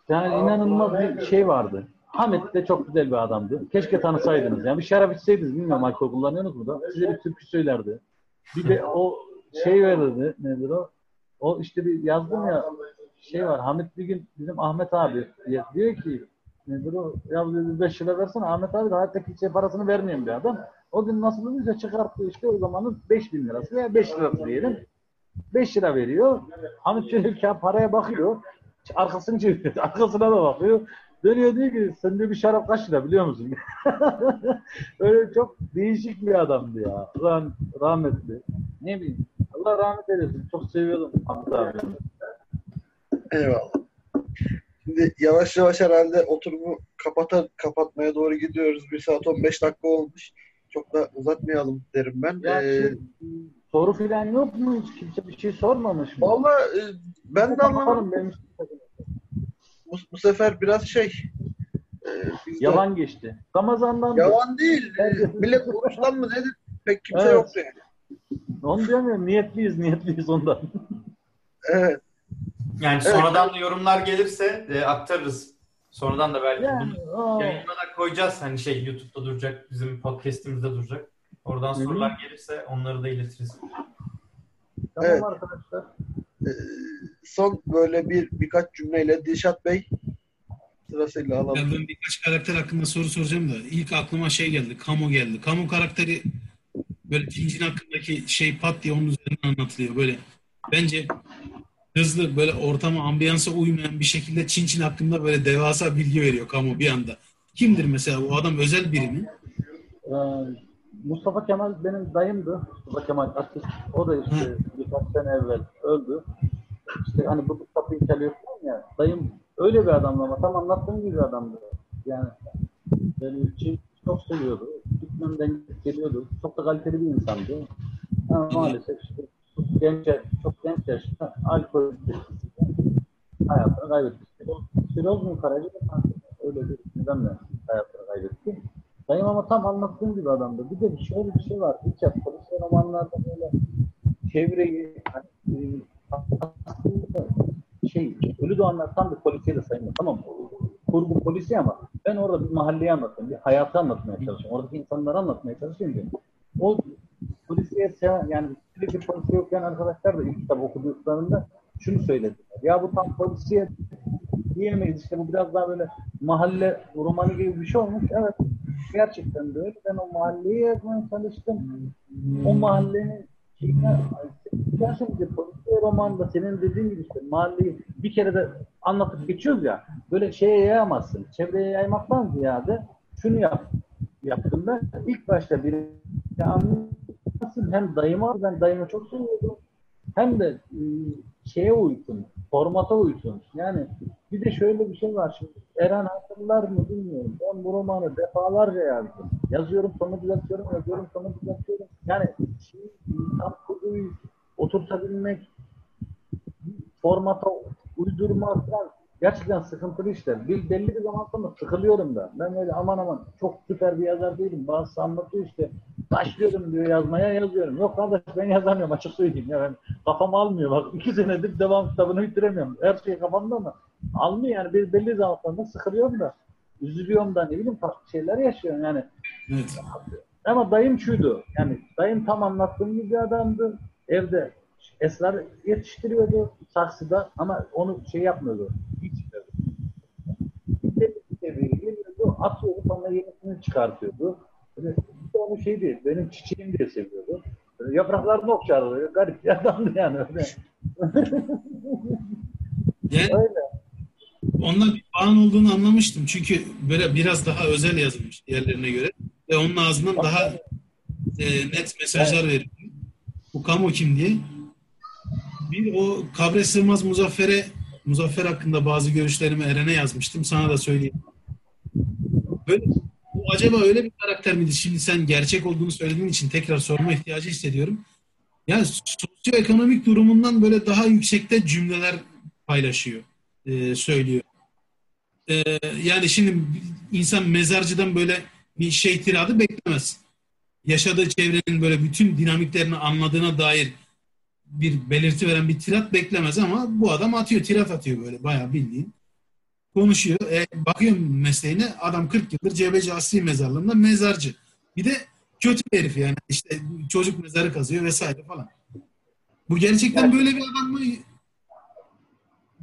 C: Yani inanılmaz bir şey vardı. Hamit de çok güzel bir adamdı. Keşke tanısaydınız. Yani bir şarap içseydiniz. Bilmiyorum alkol kullanıyorsunuz burada. Size bir türkü söylerdi. Bir de o şey verirdi. Nedir o? O işte bir yazdım ya şey var. Hamit bir gün bizim Ahmet abi diyor ki nedir o? Ya dedi 5 lira versene. Ahmet abi de hayatta kimseye parasını vermeyen bir adam. O gün nasıl bulunca çıkarttı işte o zamanın 5 bin lirası veya 5 lirası diyelim. 5 lira veriyor. Hamit bir paraya bakıyor. Arkasını çeviriyor. (laughs) Arkasına da bakıyor. Dönüyor diyor ki sen de bir şarap kaç lira biliyor musun? (laughs) Öyle çok değişik bir adamdı ya. Rah rahmetli. Ne bileyim. Allah rahmet eylesin. Çok seviyordum Hamit abi.
B: Eyvallah. Şimdi yavaş yavaş herhalde oturumu kapata, kapatmaya doğru gidiyoruz. Bir saat 15 dakika olmuş. Çok da uzatmayalım derim ben.
C: Ya
B: Ee,
C: şimdi, soru filan yok mu? Hiç kimse bir şey sormamış mı?
B: Valla e, ben de anlamadım.
C: Benim-
B: Bu, bu sefer biraz şey e,
C: Yalan geçti. Ramazan'dan da-
B: Yalan değil. (laughs) E, millet oruçtan mı nedir? Pek kimse
C: Evet.
B: yoktu yani.
C: Onu ya niyetliyiz niyetliyiz ondan. (laughs)
B: Evet.
A: Yani sonradan da yorumlar gelirse e, aktarırız. Sonradan da belki
C: Yani,
A: bunu da koyacağız. Hani şey YouTube'da duracak, bizim podcast'imizde duracak. Oradan
C: Hı hı.
A: sorular gelirse onları da iletiriz.
C: tamam
B: Evet.
C: arkadaşlar.
B: E, son böyle bir birkaç cümleyle Dilşat Bey sırasıyla alalım.
D: Ya ben birkaç karakter hakkında soru soracağım da ilk aklıma şey geldi. Kamu geldi. Kamu karakteri böyle Cincin hakkındaki şey pat diye onun üzerinden anlatılıyor. Böyle bence hızlı böyle ortama ambiyansa uymayan bir şekilde Çinçin hakkında böyle devasa bilgi veriyor kamu bir anda. Kimdir mesela bu adam özel biri mi?
C: Ee, Mustafa Kemal benim dayımdı. Mustafa Kemal Atatürk. O da işte birkaç sene evvel öldü. İşte hani bu çalıyor falan ya. Dayım öyle bir adamdı ama tam anlattığım gibi bir adamdı. Yani benim için çok seviyordu. Gitmemden geliyordu. Çok da kaliteli bir insandı. Ama maalesef işte genç, çok genç yaşta alkol hayatını kaybetti. Siroz mu mi? Öyle bir nedenle hayatını kaybetti. Dayım ama tam anlattığım gibi adamdı. Bir de şöyle bir şey var. Hiç yap. Polisiye romanlarda böyle çevreyi hani, e, aslında şey ölü doğanlar tam bir polisiye de sayılmıyor. Tamam mı? Kurgu polisi ama ben orada bir mahalleyi anlatıyorum. Bir hayatı anlatmaya çalışıyorum. Oradaki insanları anlatmaya çalışıyorum. ki O polisiye yani sürekli polisiye okuyan arkadaşlar da ilk kitap okuduklarında şunu söylediler. Ya bu tam polisiye diyemeyiz. İşte bu biraz daha böyle mahalle romanı gibi bir şey olmuş. Evet. Gerçekten de öyle. Ben o mahalleyi yazmaya çalıştım. O mahallenin şeyine gerçekten polisiye romanda senin dediğin gibi işte mahalleyi bir kere de anlatıp geçiyoruz ya böyle şeye yayamazsın. Çevreye yaymaktan ziyade şunu yap yaptım ben. İlk başta bir anlasın hem dayıma ben dayımı çok seviyordum hem de e, şeye uysun, formata uysun. Yani bir de şöyle bir şey var şimdi. Eren hatırlar mı bilmiyorum. Ben bu romanı defalarca yazdım. Yazıyorum sonra düzeltiyorum, yazıyorum sonra düzeltiyorum. Yani şey, tam kurguyu oturtabilmek, formata uydurma falan gerçekten sıkıntılı işler. Bir, belli bir zaman sonra sıkılıyorum da. Ben öyle aman aman çok süper bir yazar değilim. Bazısı anlatıyor işte. Başlıyorum diyor yazmaya yazıyorum. Yok kardeş ben yazamıyorum açık söyleyeyim. Ya ben kafam almıyor. Bak iki senedir devam kitabını bitiremiyorum. Her şey kafamda ama almıyor yani. Bir belli zaman sonra sıkılıyorum da. Üzülüyorum da ne bileyim farklı şeyler yaşıyorum yani.
D: Evet.
C: Ama dayım şuydu. Yani dayım tam anlattığım gibi bir adamdı. Evde esrar yetiştiriyordu saksıda ama onu şey yapmıyordu. Hiç geliyordu, atıyordu sonra yenisini çıkartıyordu. De onu şey değil, benim çiçeğim diye seviyordu. Böyle yapraklarını okşardı. Garip bir adamdı yani öyle. (laughs)
D: Yani
C: öyle.
D: onunla bir bağın olduğunu anlamıştım. Çünkü böyle biraz daha özel yazılmış diğerlerine göre. Ve onun ağzından daha e, net mesajlar veriyor. Bu kamu kim diye. Bir o kabre sığmaz Muzaffer'e Muzaffer hakkında bazı görüşlerimi Eren'e yazmıştım. Sana da söyleyeyim. Böyle, bu acaba öyle bir karakter miydi? Şimdi sen gerçek olduğunu söylediğin için tekrar sorma ihtiyacı hissediyorum. Yani sosyoekonomik durumundan böyle daha yüksekte cümleler paylaşıyor, e, söylüyor. E, yani şimdi insan mezarcıdan böyle bir şey tiradı beklemez. Yaşadığı çevrenin böyle bütün dinamiklerini anladığına dair bir belirti veren bir tirat beklemez ama bu adam atıyor, tirat atıyor böyle bayağı bildiğin. Konuşuyor. E, bakıyorum mesleğine adam 40 yıldır Cebeci Asri mezarlığında mezarcı. Bir de kötü bir herif yani. işte çocuk mezarı kazıyor vesaire falan. Bu gerçekten böyle bir adam mı?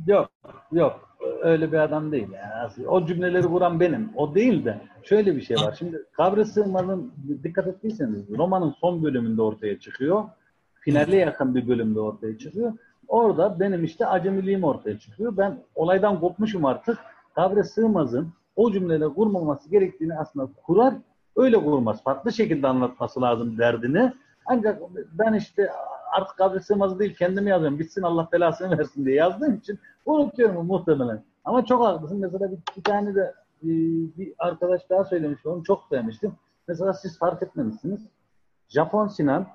C: Yok, yok. Öyle bir adam değil. Yani. O cümleleri kuran benim. O değil de şöyle bir şey var. Şimdi Kabre Sığmaz'ın dikkat ettiyseniz romanın son bölümünde ortaya çıkıyor. Finale yakın bir bölümde ortaya çıkıyor. Orada benim işte acemiliğim ortaya çıkıyor. Ben olaydan kopmuşum artık. Kabre Sığmaz'ın o cümleleri kurmaması gerektiğini aslında kurar. Öyle kurmaz. Farklı şekilde anlatması lazım derdini. Ancak ben işte artık kabre sığmaz değil kendimi yazıyorum. Bitsin Allah belasını versin diye yazdığım için unutuyorum muhtemelen. Ama çok haklısın. Mesela bir, bir tane de e, bir arkadaş daha söylemiş. Onu çok beğenmiştim. Mesela siz fark etmemişsiniz. Japon Sinan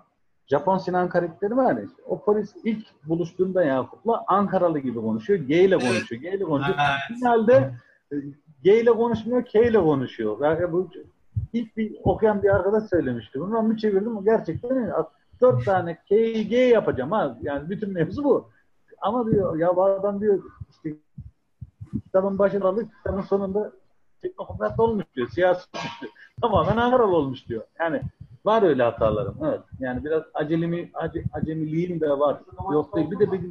C: Japon Sinan karakteri var ya işte, o polis ilk buluştuğunda Yakup'la Ankaralı gibi konuşuyor. G ile konuşuyor. G ile konuşuyor. Finalde e, G ile konuşmuyor, K ile konuşuyor. Yani bu ilk bir okuyan bir arkadaş söylemişti. Bunu ben bir çevirdim. Gerçekten dört tane K, G yapacağım ha. Yani bütün mevzu bu. Ama diyor ya bu adam diyor işte kitabın başında aldık, kitabın sonunda teknokrat olmuş diyor. Siyasi olmuş diyor. Tamamen Ankaralı olmuş diyor. Yani var öyle hatalarım. Evet. Yani biraz acelemi, ace, acemiliğim de var. Yok değil. Bir de bir,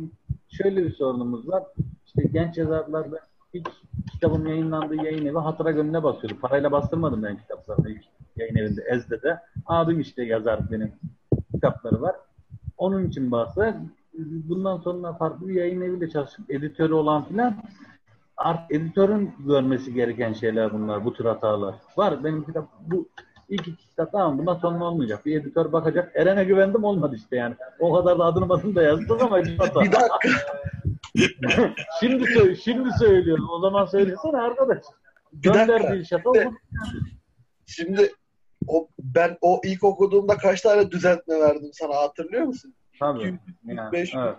C: şöyle bir sorunumuz var. İşte genç yazarlarda ilk kitabım yayınlandığı yayın evi hatıra gönlüne basıyordu. Parayla bastırmadım ben kitaplarını ilk yayın evinde Ezde'de. Abim işte yazar benim kitapları var. Onun için bahse bundan sonra farklı bir yayın eviyle çalışıp editörü olan filan art editörün görmesi gereken şeyler bunlar, bu tür hatalar. Var benim kitap bu ilk iki kitap tamam bundan sonra olmayacak. Bir editör bakacak. Eren'e güvendim olmadı işte yani. O kadar da adını basın da yazdık ama bir (laughs)
B: bir dakika. (laughs)
C: şimdi söyle, şimdi söylüyorum. O zaman söylesene arkadaş.
B: Bir dakika.
C: Okudum.
B: Şimdi o, ben o ilk okuduğumda kaç tane düzeltme verdim sana hatırlıyor musun?
C: Tabii.
B: 205
C: evet.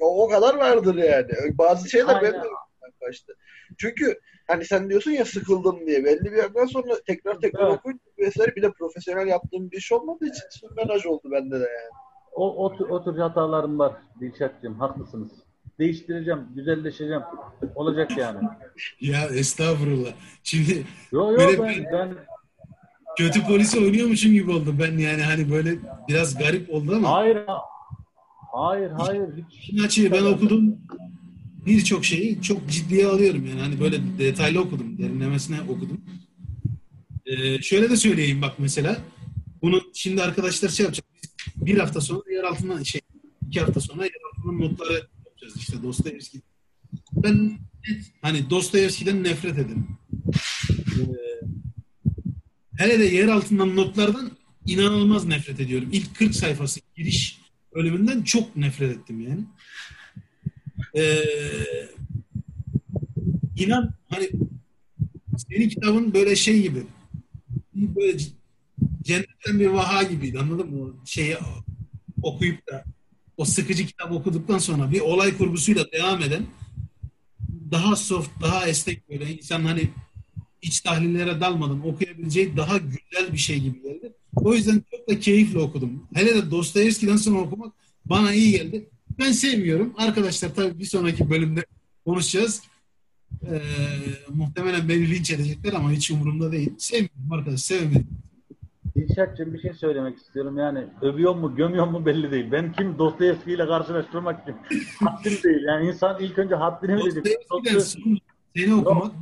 B: o, o kadar vardır yani. Bazı şeyler
C: Aynen.
B: benim de aklımdan kaçtı. Çünkü hani sen diyorsun ya sıkıldım diye. Belli bir yerden sonra tekrar tekrar
C: Evet.
B: okuyunca vesaire bir de profesyonel yaptığım bir iş olmadığı için sürmenaj oldu bende de yani.
C: O, o, o tür hatalarım var Dilşat'cığım. Haklısınız. Değiştireceğim, güzelleşeceğim. Olacak yani.
D: Ya estağfurullah. Şimdi
C: Yo yo
D: Böyle
C: ben, ben
D: kötü polisi oynuyormuşum gibi oldu. Ben yani hani böyle biraz garip oldu ama
C: hayır hayır hayır hiç
D: işin açığı ben okudum birçok şeyi çok ciddiye alıyorum yani hani böyle detaylı okudum derinlemesine okudum. Ee, şöyle de söyleyeyim bak mesela bunu şimdi arkadaşlar şey yapacak biz bir hafta sonra yer altından şey iki hafta sonra yer altından notları yapacağız işte Dostoyevski. Ben hani Dostoyevski'den nefret ederim. Ee, hele de yer altından notlardan inanılmaz nefret ediyorum. İlk 40 sayfası giriş bölümünden çok nefret ettim yani. Ee, inan hani senin kitabın böyle şey gibi böyle cennetten bir vaha gibiydi anladın mı? Şeyi okuyup da o sıkıcı kitap okuduktan sonra bir olay kurgusuyla devam eden daha soft, daha esnek böyle insan hani iç tahlillere dalmadan okuyabileceği daha güzel bir şey gibi geldi. O yüzden çok da keyifle okudum. Hele de Dostoyevski'den sonra okumak bana iyi geldi. Ben sevmiyorum. Arkadaşlar tabii bir sonraki bölümde konuşacağız. Ee, muhtemelen beni linç edecekler ama hiç umurumda değil. Sevmiyorum arkadaş, sevmedim.
C: Dilşat'cığım bir şey söylemek istiyorum. Yani övüyor mu, gömüyor mu belli değil. Ben kim Dostoyevski ile karşılaştırmak kim? (laughs) Haddim değil. Yani insan ilk önce haddini.
D: Dostoyevski'den sonra seni okumak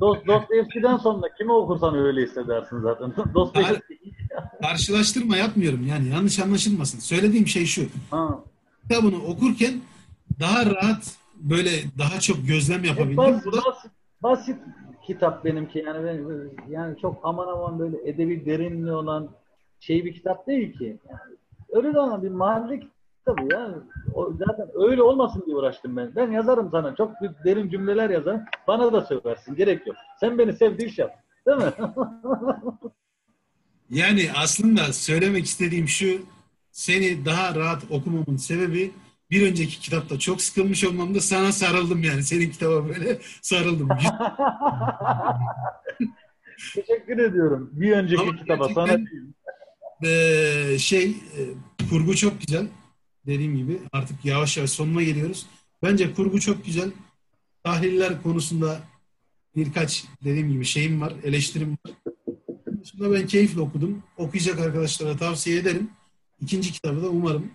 C: Dost, Dostoyevski'den sonra kimi okursan öyle hissedersin zaten. (laughs) Dostoyevski.
D: Karşılaştırma yapmıyorum yani yanlış anlaşılmasın. Söylediğim şey şu.
C: Ha.
D: Kitabını okurken daha rahat böyle daha çok gözlem yapabildim.
C: Basit,
D: Bu da
C: basit, basit kitap benimki. Yani ben, yani çok aman aman böyle edebi derinliği olan şey bir kitap değil ki. Yani öyle de ama bir mahalle Tabii ya. O zaten öyle olmasın diye uğraştım ben. Ben yazarım sana. Çok derin cümleler yazarım. Bana da söversin. Gerek yok. Sen beni sevdi iş yap. Değil mi? (laughs)
D: Yani aslında söylemek istediğim şu, seni daha rahat okumamın sebebi bir önceki kitapta çok sıkılmış olmamda sana sarıldım yani. Senin kitaba böyle (laughs) sarıldım. (laughs)
C: Teşekkür ediyorum. Bir önceki
D: Ama
C: kitaba sana.
D: Ee, şey, e, kurgu çok güzel. Dediğim gibi artık yavaş yavaş sonuna geliyoruz. Bence kurgu çok güzel. Tahliller konusunda birkaç dediğim gibi şeyim var, eleştirim var. Şimdi ben keyifle okudum. Okuyacak arkadaşlara tavsiye ederim. İkinci kitabı da umarım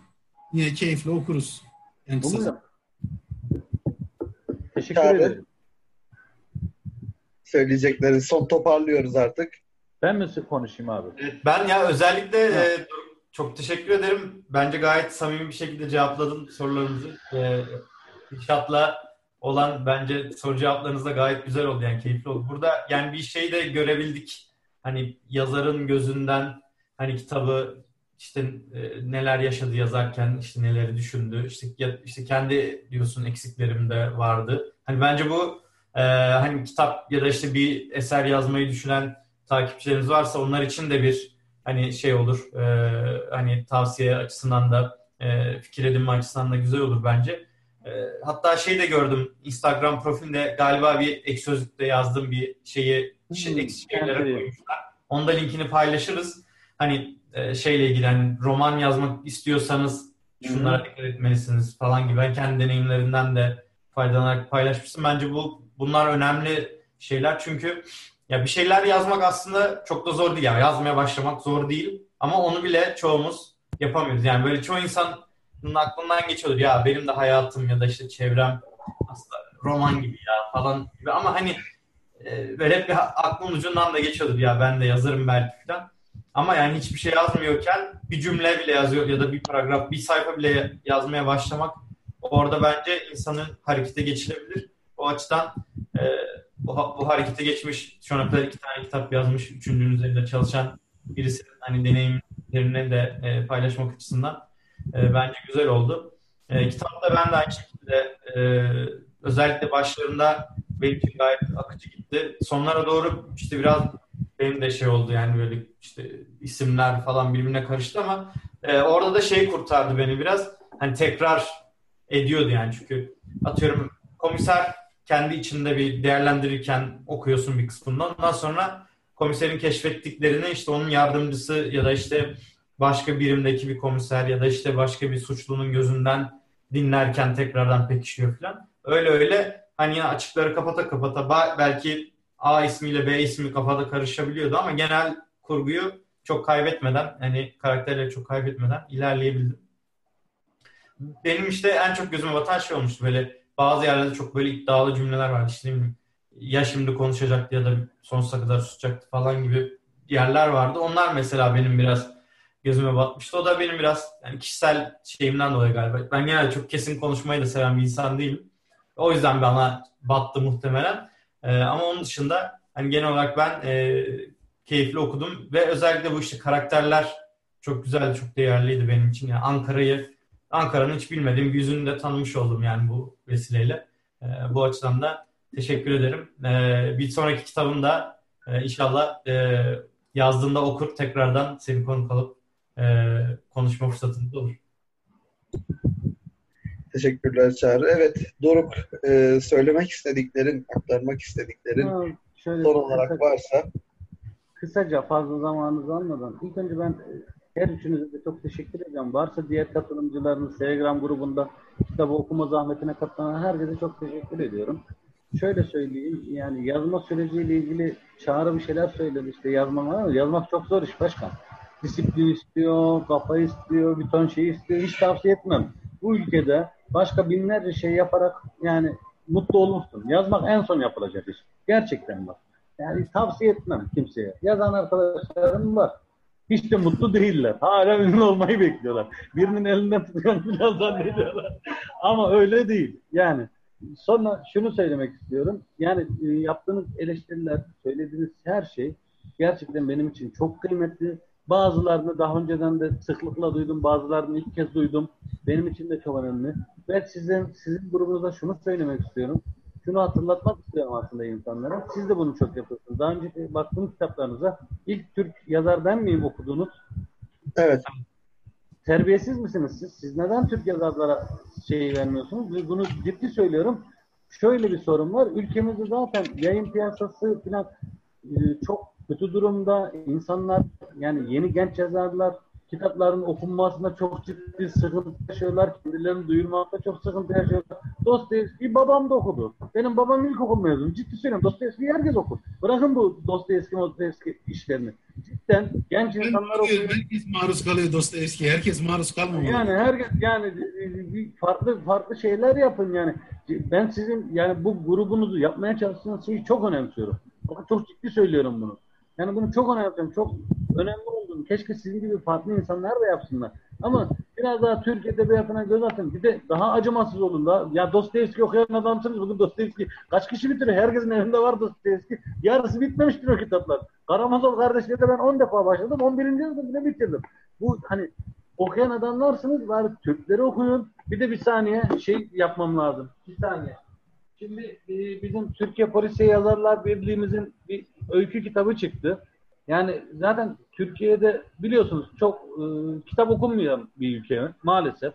D: yine keyifle okuruz. Yani kısa
C: Umarım. Teşekkür
B: Abi.
C: ederim.
B: Söyleyecekleri son toparlıyoruz artık.
C: Ben mi konuşayım abi?
A: Ben ya özellikle e, çok teşekkür ederim. Bence gayet samimi bir şekilde cevapladın sorularımızı. E, İnşaatla olan bence soru cevaplarınız da gayet güzel oldu yani keyifli oldu. Burada yani bir şeyi de görebildik. Hani yazarın gözünden hani kitabı işte e, neler yaşadı yazarken işte neleri düşündü. İşte ya, işte kendi diyorsun eksiklerim de vardı. Hani bence bu e, hani kitap ya da işte bir eser yazmayı düşünen takipçilerimiz varsa onlar için de bir hani şey olur. e, hani tavsiye açısından da e, fikir edinme açısından da güzel olur bence. E, hatta şey de gördüm Instagram profilinde galiba bir ek sözlükte yazdığım bir şeyi eksik şeylere
C: evet.
A: koymuşlar. Onu da linkini paylaşırız. Hani e, şeyle ilgili hani roman yazmak istiyorsanız şunlara dikkat etmelisiniz falan gibi. Ben kendi deneyimlerinden de faydalanarak paylaşmıştım. Bence bu bunlar önemli şeyler çünkü ya bir şeyler yazmak aslında çok da zor değil. Yani yazmaya başlamak zor değil. Ama onu bile çoğumuz yapamıyoruz. Yani böyle çoğu insanın aklından geçiyordur. Ya benim de hayatım ya da işte çevrem aslında roman gibi ya falan gibi. Ama hani e, böyle hep bir aklın ucundan da geçiyordur. Ya ben de yazarım belki falan. Ama yani hiçbir şey yazmıyorken bir cümle bile yazıyor ya da bir paragraf, bir sayfa bile yazmaya başlamak orada bence insanın harekete geçirebilir. O açıdan e, bu, bu harekete geçmiş, şu ana kadar iki tane kitap yazmış, üçüncünün üzerinde çalışan birisi hani deneyimlerini de e, paylaşmak açısından e, bence güzel oldu. E, kitapta ben de aynı şekilde e, özellikle başlarında benim için gayet akıcı gitti. Sonlara doğru işte biraz benim de şey oldu yani böyle işte isimler falan birbirine karıştı ama e, orada da şey kurtardı beni biraz. Hani tekrar ediyordu yani çünkü atıyorum komiser kendi içinde bir değerlendirirken okuyorsun bir kısmından. Ondan sonra komiserin keşfettiklerini işte onun yardımcısı ya da işte başka birimdeki bir komiser ya da işte başka bir suçlunun gözünden dinlerken tekrardan pekişiyor falan. Öyle öyle hani açıkları kapata kapata belki A ismiyle B ismi kafada karışabiliyordu ama genel kurguyu çok kaybetmeden hani karakterleri çok kaybetmeden ilerleyebildim. Benim işte en çok gözüme batan şey olmuştu böyle bazı yerlerde çok böyle iddialı cümleler vardı işte ya şimdi konuşacaktı ya da sonsuza kadar susacaktı falan gibi yerler vardı. Onlar mesela benim biraz gözüme batmıştı. O da benim biraz yani kişisel şeyimden dolayı galiba. Ben genelde çok kesin konuşmayı da seven bir insan değilim. O yüzden bana battı muhtemelen. Ee, ama onun dışında hani genel olarak ben e, keyifli okudum ve özellikle bu işte karakterler çok güzeldi, çok değerliydi benim için. Yani Ankara'yı, Ankara'nın hiç bilmediğim bir yüzünü de tanımış oldum yani bu vesileyle. Ee, bu açıdan da teşekkür ederim. Ee, bir sonraki kitabımda e, inşallah e, yazdığında okur tekrardan seni konuk alıp e, konuşma fırsatımız olur.
B: Teşekkürler Çağrı. Evet Doruk e, söylemek istediklerin, aktarmak istediklerin
C: Ha, şöyle
B: son olarak
C: kısa-
B: varsa
C: kısaca fazla zamanınızı almadan ilk önce ben e, her üçünüze de çok teşekkür edeceğim. Varsa diğer katılımcılarınız Telegram grubunda kitabı okuma zahmetine katılan herkese çok teşekkür ediyorum. Şöyle söyleyeyim yani yazma süreciyle ilgili Çağrı bir şeyler söyledi işte yazmam ama yazmak çok zor iş başkan. Disiplin istiyor, kafa istiyor, bir ton şey istiyor. Hiç tavsiye etmem. Bu ülkede başka binlerce şey yaparak yani mutlu olursun. Yazmak en son yapılacak iş. Gerçekten bak. Yani tavsiye etmem kimseye. Yazan arkadaşlarım var. Hiç de mutlu değiller. Hala ünlü olmayı bekliyorlar. Birinin elinden tutuyor (laughs) biraz zannediyorlar. Ama öyle değil. Yani sonra şunu söylemek istiyorum. Yani e, yaptığınız eleştiriler, söylediğiniz her şey gerçekten benim için çok kıymetli. Bazılarını daha önceden de sıklıkla duydum, bazılarını ilk kez duydum. Benim için de çok önemli. Ve sizin sizin grubunuzda şunu söylemek istiyorum. Şunu hatırlatmak istiyorum aslında insanlara. Siz de bunu çok yapıyorsunuz. Daha önce baktığım kitaplarınıza ilk Türk yazar ben miyim okudunuz?
B: Evet.
C: Terbiyesiz misiniz siz? Siz neden Türk yazarlara şeyi vermiyorsunuz? Bunu ciddi söylüyorum. Şöyle bir sorun var. Ülkemizde zaten yayın piyasası falan e, çok kötü durumda. İnsanlar yani yeni genç yazarlar kitapların okunmasında çok ciddi sıkıntı yaşıyorlar. Kendilerini duyurmakta çok sıkıntı yaşıyorlar. Dostoyevski babam da okudu. Benim babam ilkokul mezunu. Ciddi söylüyorum. Dostoyevski herkes okur. Bırakın bu Dostoyevski, Dostoyevski işlerini. Cidden genç insanlar okuyor.
D: Herkes maruz kalıyor Dostoyevski. Herkes maruz kalmamalı.
C: Yani herkes yani farklı farklı şeyler yapın yani. Ben sizin yani bu grubunuzu yapmaya çalıştığınız şeyi çok önemsiyorum. Bakın çok ciddi söylüyorum bunu. Yani bunu çok önemsiyorum. Çok önemli olduğunu. Keşke sizin gibi farklı insanlar da yapsınlar. Ama biraz daha Türk edebiyatına göz atın. Bir de daha acımasız olun da. Ya Dostoyevski okuyan adamsınız. Bugün Dostoyevski kaç kişi bitiriyor? Herkesin evinde var Dostoyevski. Yarısı bitmemiştir o kitaplar. Karamazov kardeşleri de ben 10 defa başladım. 11. yılda bile bitirdim. Bu hani okuyan adamlarsınız. Bari Türkleri okuyun. Bir de bir saniye şey yapmam lazım. Bir saniye. Şimdi e, bizim Türkiye Polisiye Yazarlar Birliği'mizin bir öykü kitabı çıktı. Yani zaten Türkiye'de biliyorsunuz çok e, kitap okunmayan bir ülke maalesef.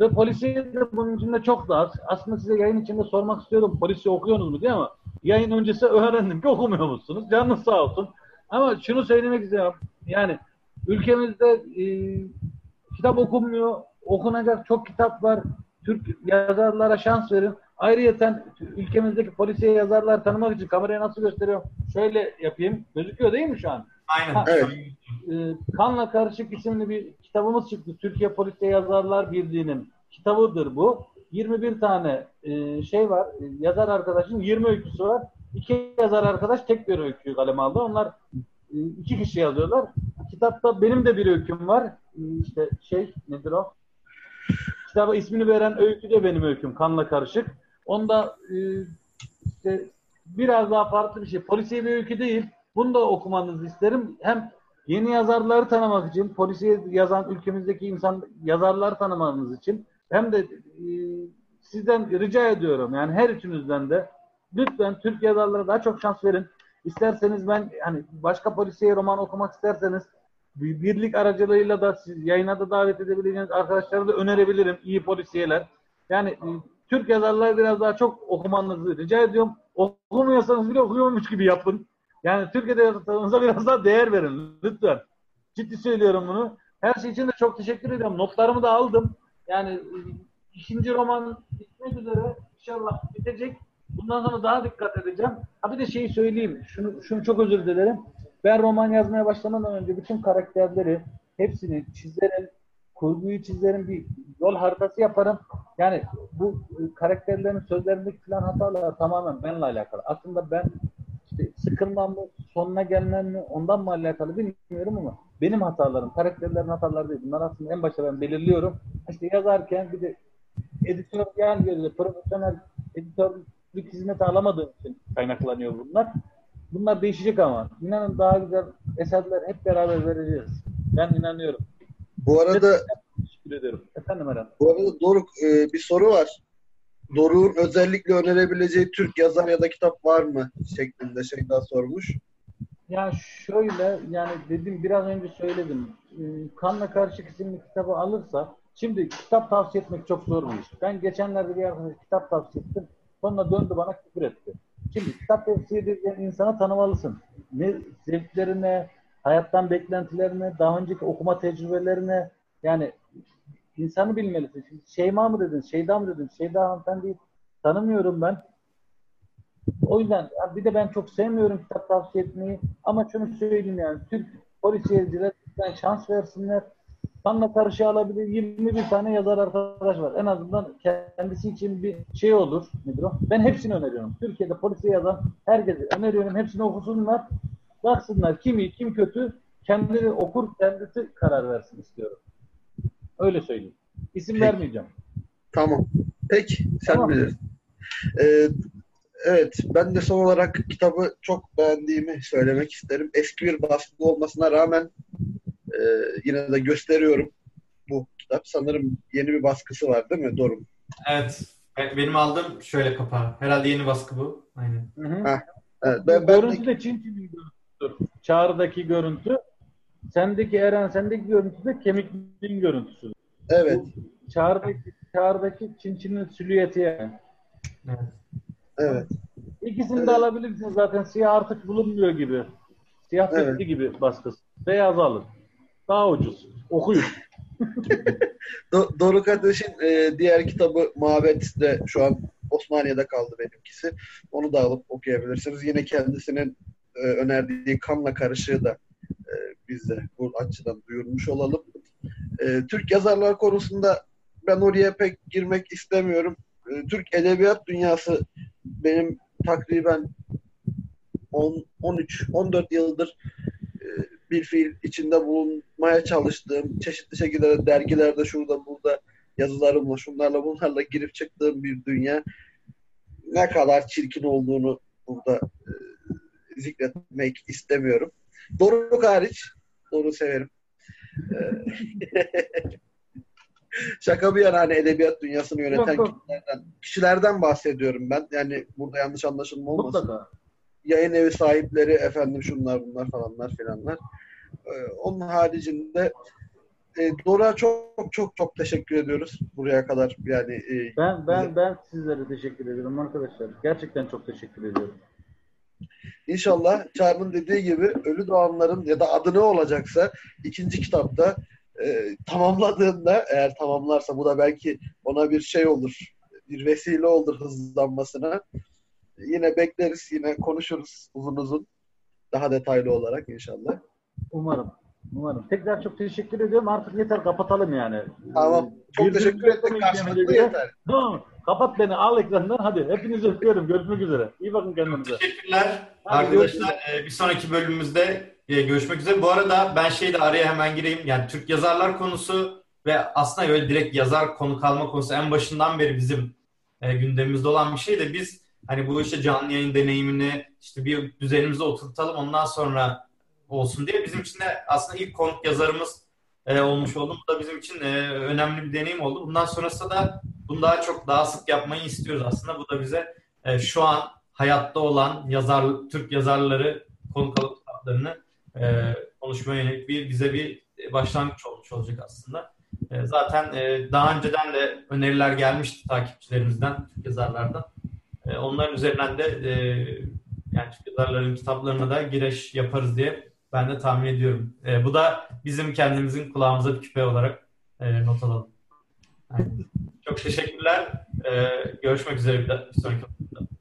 C: Ve polisiye de bunun içinde çok da az. Aslında size yayın içinde sormak istiyorum. Polisiye okuyorsunuz mu diye ama yayın öncesi öğrendim ki okumuyor musunuz? Canınız sağ olsun. Ama şunu söylemek istiyorum. Yani ülkemizde e, kitap okunmuyor. Okunacak çok kitap var. Türk yazarlara şans verin. Ayrıca ülkemizdeki polisiye yazarlar tanımak için kamerayı nasıl gösteriyor? Şöyle yapayım. Gözüküyor değil mi şu an?
A: Aynen.
C: Ha,
B: Evet.
C: e, Kanla Karışık isimli bir kitabımız çıktı. Türkiye Polisiye Yazarlar Birliği'nin kitabıdır bu. 21 tane e, şey var. E, yazar arkadaşın 20 öyküsü var. İki yazar arkadaş tek bir öyküyü kaleme aldı. Onlar e, iki kişi yazıyorlar. Kitapta benim de bir öyküm var. E, işte şey nedir o? Kitaba ismini veren öykü de benim öyküm. Kanla Karışık. Onda e, işte biraz daha farklı bir şey. Polisiye bir öykü değil. Bunu da okumanızı isterim. Hem yeni yazarları tanımak için, polisiye yazan ülkemizdeki insan yazarlar tanımanız için hem de e, sizden rica ediyorum yani her üçünüzden de lütfen Türk yazarlara daha çok şans verin. İsterseniz ben hani başka polisiye roman okumak isterseniz bir birlik aracılığıyla da siz yayına da davet edebileceğiniz arkadaşlara da önerebilirim iyi polisiyeler. Yani e, Türk yazarları biraz daha çok okumanızı rica ediyorum. Okumuyorsanız bile okuyormuş gibi yapın. Yani Türk edebiyatınıza biraz daha değer verin lütfen. Ciddi söylüyorum bunu. Her şey için de çok teşekkür ediyorum. Notlarımı da aldım. Yani e, ikinci roman bitmek üzere inşallah bitecek. Bundan sonra daha dikkat edeceğim. Ha bir de şeyi söyleyeyim. Şunu, şunu çok özür dilerim. Ben roman yazmaya başlamadan önce bütün karakterleri hepsini çizerim. Kurguyu çizerim. Bir yol haritası yaparım. Yani bu e, karakterlerin sözlerindeki falan hatalar tamamen benimle alakalı. Aslında ben işte sıkılmam mı, sonuna gelmem mi ondan mı alakalı bilmiyorum ama benim hatalarım, karakterlerin hataları değil. Bunlar aslında en başta ben belirliyorum. İşte yazarken bir de editör yani gözü profesyonel editörlük hizmeti alamadığım için kaynaklanıyor bunlar. Bunlar değişecek ama. İnanın daha güzel eserler hep beraber vereceğiz. Ben inanıyorum.
B: Bu arada
C: Teşekkür ederim. Efendim Eren.
B: bu arada Doruk e, bir soru var. Doruk'un özellikle önerebileceği Türk yazar ya da kitap var mı? şeklinde şey daha sormuş.
C: Ya şöyle yani dedim biraz önce söyledim. Ee, Kanla Karışık isimli kitabı alırsa şimdi kitap tavsiye etmek çok zor bir iş. Ben geçenlerde bir arkadaş kitap tavsiye ettim. Sonra döndü bana küfür etti. Şimdi kitap tavsiye edeceğin insana tanımalısın. Ne zevklerine, hayattan beklentilerine, daha önceki okuma tecrübelerine yani insanı bilmelisin. Şeyma mı dedin, Şeyda mı dedin? Şeyda hanımefendiyi tanımıyorum ben. O yüzden bir de ben çok sevmiyorum kitap tavsiye etmeyi. Ama şunu söyleyeyim yani Türk polisiyeciler lütfen şans versinler. Kanla karşı alabilir 21 tane yazar arkadaş var. En azından kendisi için bir şey olur. Nedir o? Ben hepsini öneriyorum. Türkiye'de polisiye yazan herkese öneriyorum. Hepsini okusunlar. Baksınlar kim iyi kim kötü. Kendini okur kendisi karar versin istiyorum. Öyle söyleyeyim. İsim
B: Peki.
C: vermeyeceğim.
B: Tamam. Peki. Sen
C: Tamam.
B: bilirsin. Ee, evet. Ben de son olarak kitabı çok beğendiğimi söylemek isterim. Eski bir baskı olmasına rağmen E, yine de gösteriyorum bu kitap. Sanırım yeni bir baskısı var değil mi? Doğru.
A: Evet. Benim aldığım şöyle kapağı. Herhalde yeni baskı bu. Aynen.
C: Hı hı.
B: Ha, Evet, ben, ben
C: görüntü de Çin görüntüsü. Çağrı'daki görüntü. Sendeki Eren, sendeki görüntü de kemikliğin görüntüsü.
B: evet,
C: Çağrı'daki, Çağrı'daki Çin Çin'in silüeti yani.
A: Evet.
B: evet.
C: İkisini
B: Evet.
C: de alabilirsiniz zaten. Siyah artık bulunmuyor gibi. Siyah
B: Evet.
C: bitti gibi baskısı. Beyaz alın. Daha ucuz. Okuyun. (laughs)
B: Do- Doruk Ateş'in e, diğer kitabı Mabet de şu an Osmaniye'de kaldı benimkisi. Onu da alıp okuyabilirsiniz. Yine kendisinin e, önerdiği Kanla Karışığı da e, biz bu açıdan duyurmuş olalım. E, Türk yazarlar konusunda ben oraya pek girmek istemiyorum. E, Türk edebiyat dünyası benim takriben 10, 13, 14 yıldır e, bir fiil içinde bulunmaya çalıştığım, çeşitli şekilde dergilerde şurada burada yazılarımla, şunlarla bunlarla girip çıktığım bir dünya ne kadar çirkin olduğunu burada e, zikretmek istemiyorum. Doruk hariç, Doruk'u severim. E, (laughs) Şaka bir yana hani edebiyat dünyasını yöneten
C: Yok, yok.
B: kişilerden, kişilerden bahsediyorum ben. Yani burada yanlış anlaşılma olmasın
C: Mutlaka.
B: yayın evi sahipleri efendim şunlar bunlar falanlar filanlar. Ee, onun haricinde e, Dora çok çok çok teşekkür ediyoruz buraya kadar yani e,
C: Ben ben ben sizlere teşekkür ediyorum arkadaşlar. Gerçekten çok teşekkür ediyorum.
B: İnşallah Çağrı'nın dediği gibi Ölü Doğanların ya da adı ne olacaksa ikinci kitapta e, tamamladığında eğer tamamlarsa bu da belki ona bir şey olur bir vesile olur hızlanmasına. Yine bekleriz yine konuşuruz uzun uzun daha detaylı olarak inşallah.
C: Umarım. Umarım. Tekrar çok teşekkür ediyorum. Artık yeter kapatalım yani.
B: Tamam. Çok
C: Birbirimize
B: teşekkür ettik karşılıklı yeter.
C: Tamam. Kapat beni. Al ekrandan. Hadi. Hepinizi öpüyorum. Görüşmek üzere. İyi bakın kendinize.
A: Teşekkürler
C: Hadi
A: arkadaşlar. Ee, bir sonraki bölümümüzde e, görüşmek üzere. Bu arada ben şey de araya hemen gireyim. Yani Türk yazarlar konusu ve aslında öyle direkt yazar konu kalma konusu en başından beri bizim e, gündemimizde olan bir şey de biz hani bu işte canlı yayın deneyimini işte bir düzenimize oturtalım ondan sonra olsun diye bizim için de aslında ilk konuk yazarımız e, olmuş oldu. Bu da bizim için önemli bir deneyim oldu. Bundan sonrasında da bunu daha çok daha sık yapmayı istiyoruz aslında. Bu da bize e, şu an hayatta olan yazar Türk yazarları konuk alıp kitaplarını e, konuşmaya yönelik bir bize bir başlangıç olmuş olacak aslında. E, zaten e, daha önceden de öneriler gelmişti takipçilerimizden, Türk yazarlardan. E, onların üzerinden de e, yani Türk yazarların kitaplarına da giriş yaparız diye ben de tahmin ediyorum. E, bu da bizim kendimizin kulağımıza bir küpe olarak e, not alalım. Çok teşekkürler. E, görüşmek üzere bir, bir sonraki hafta.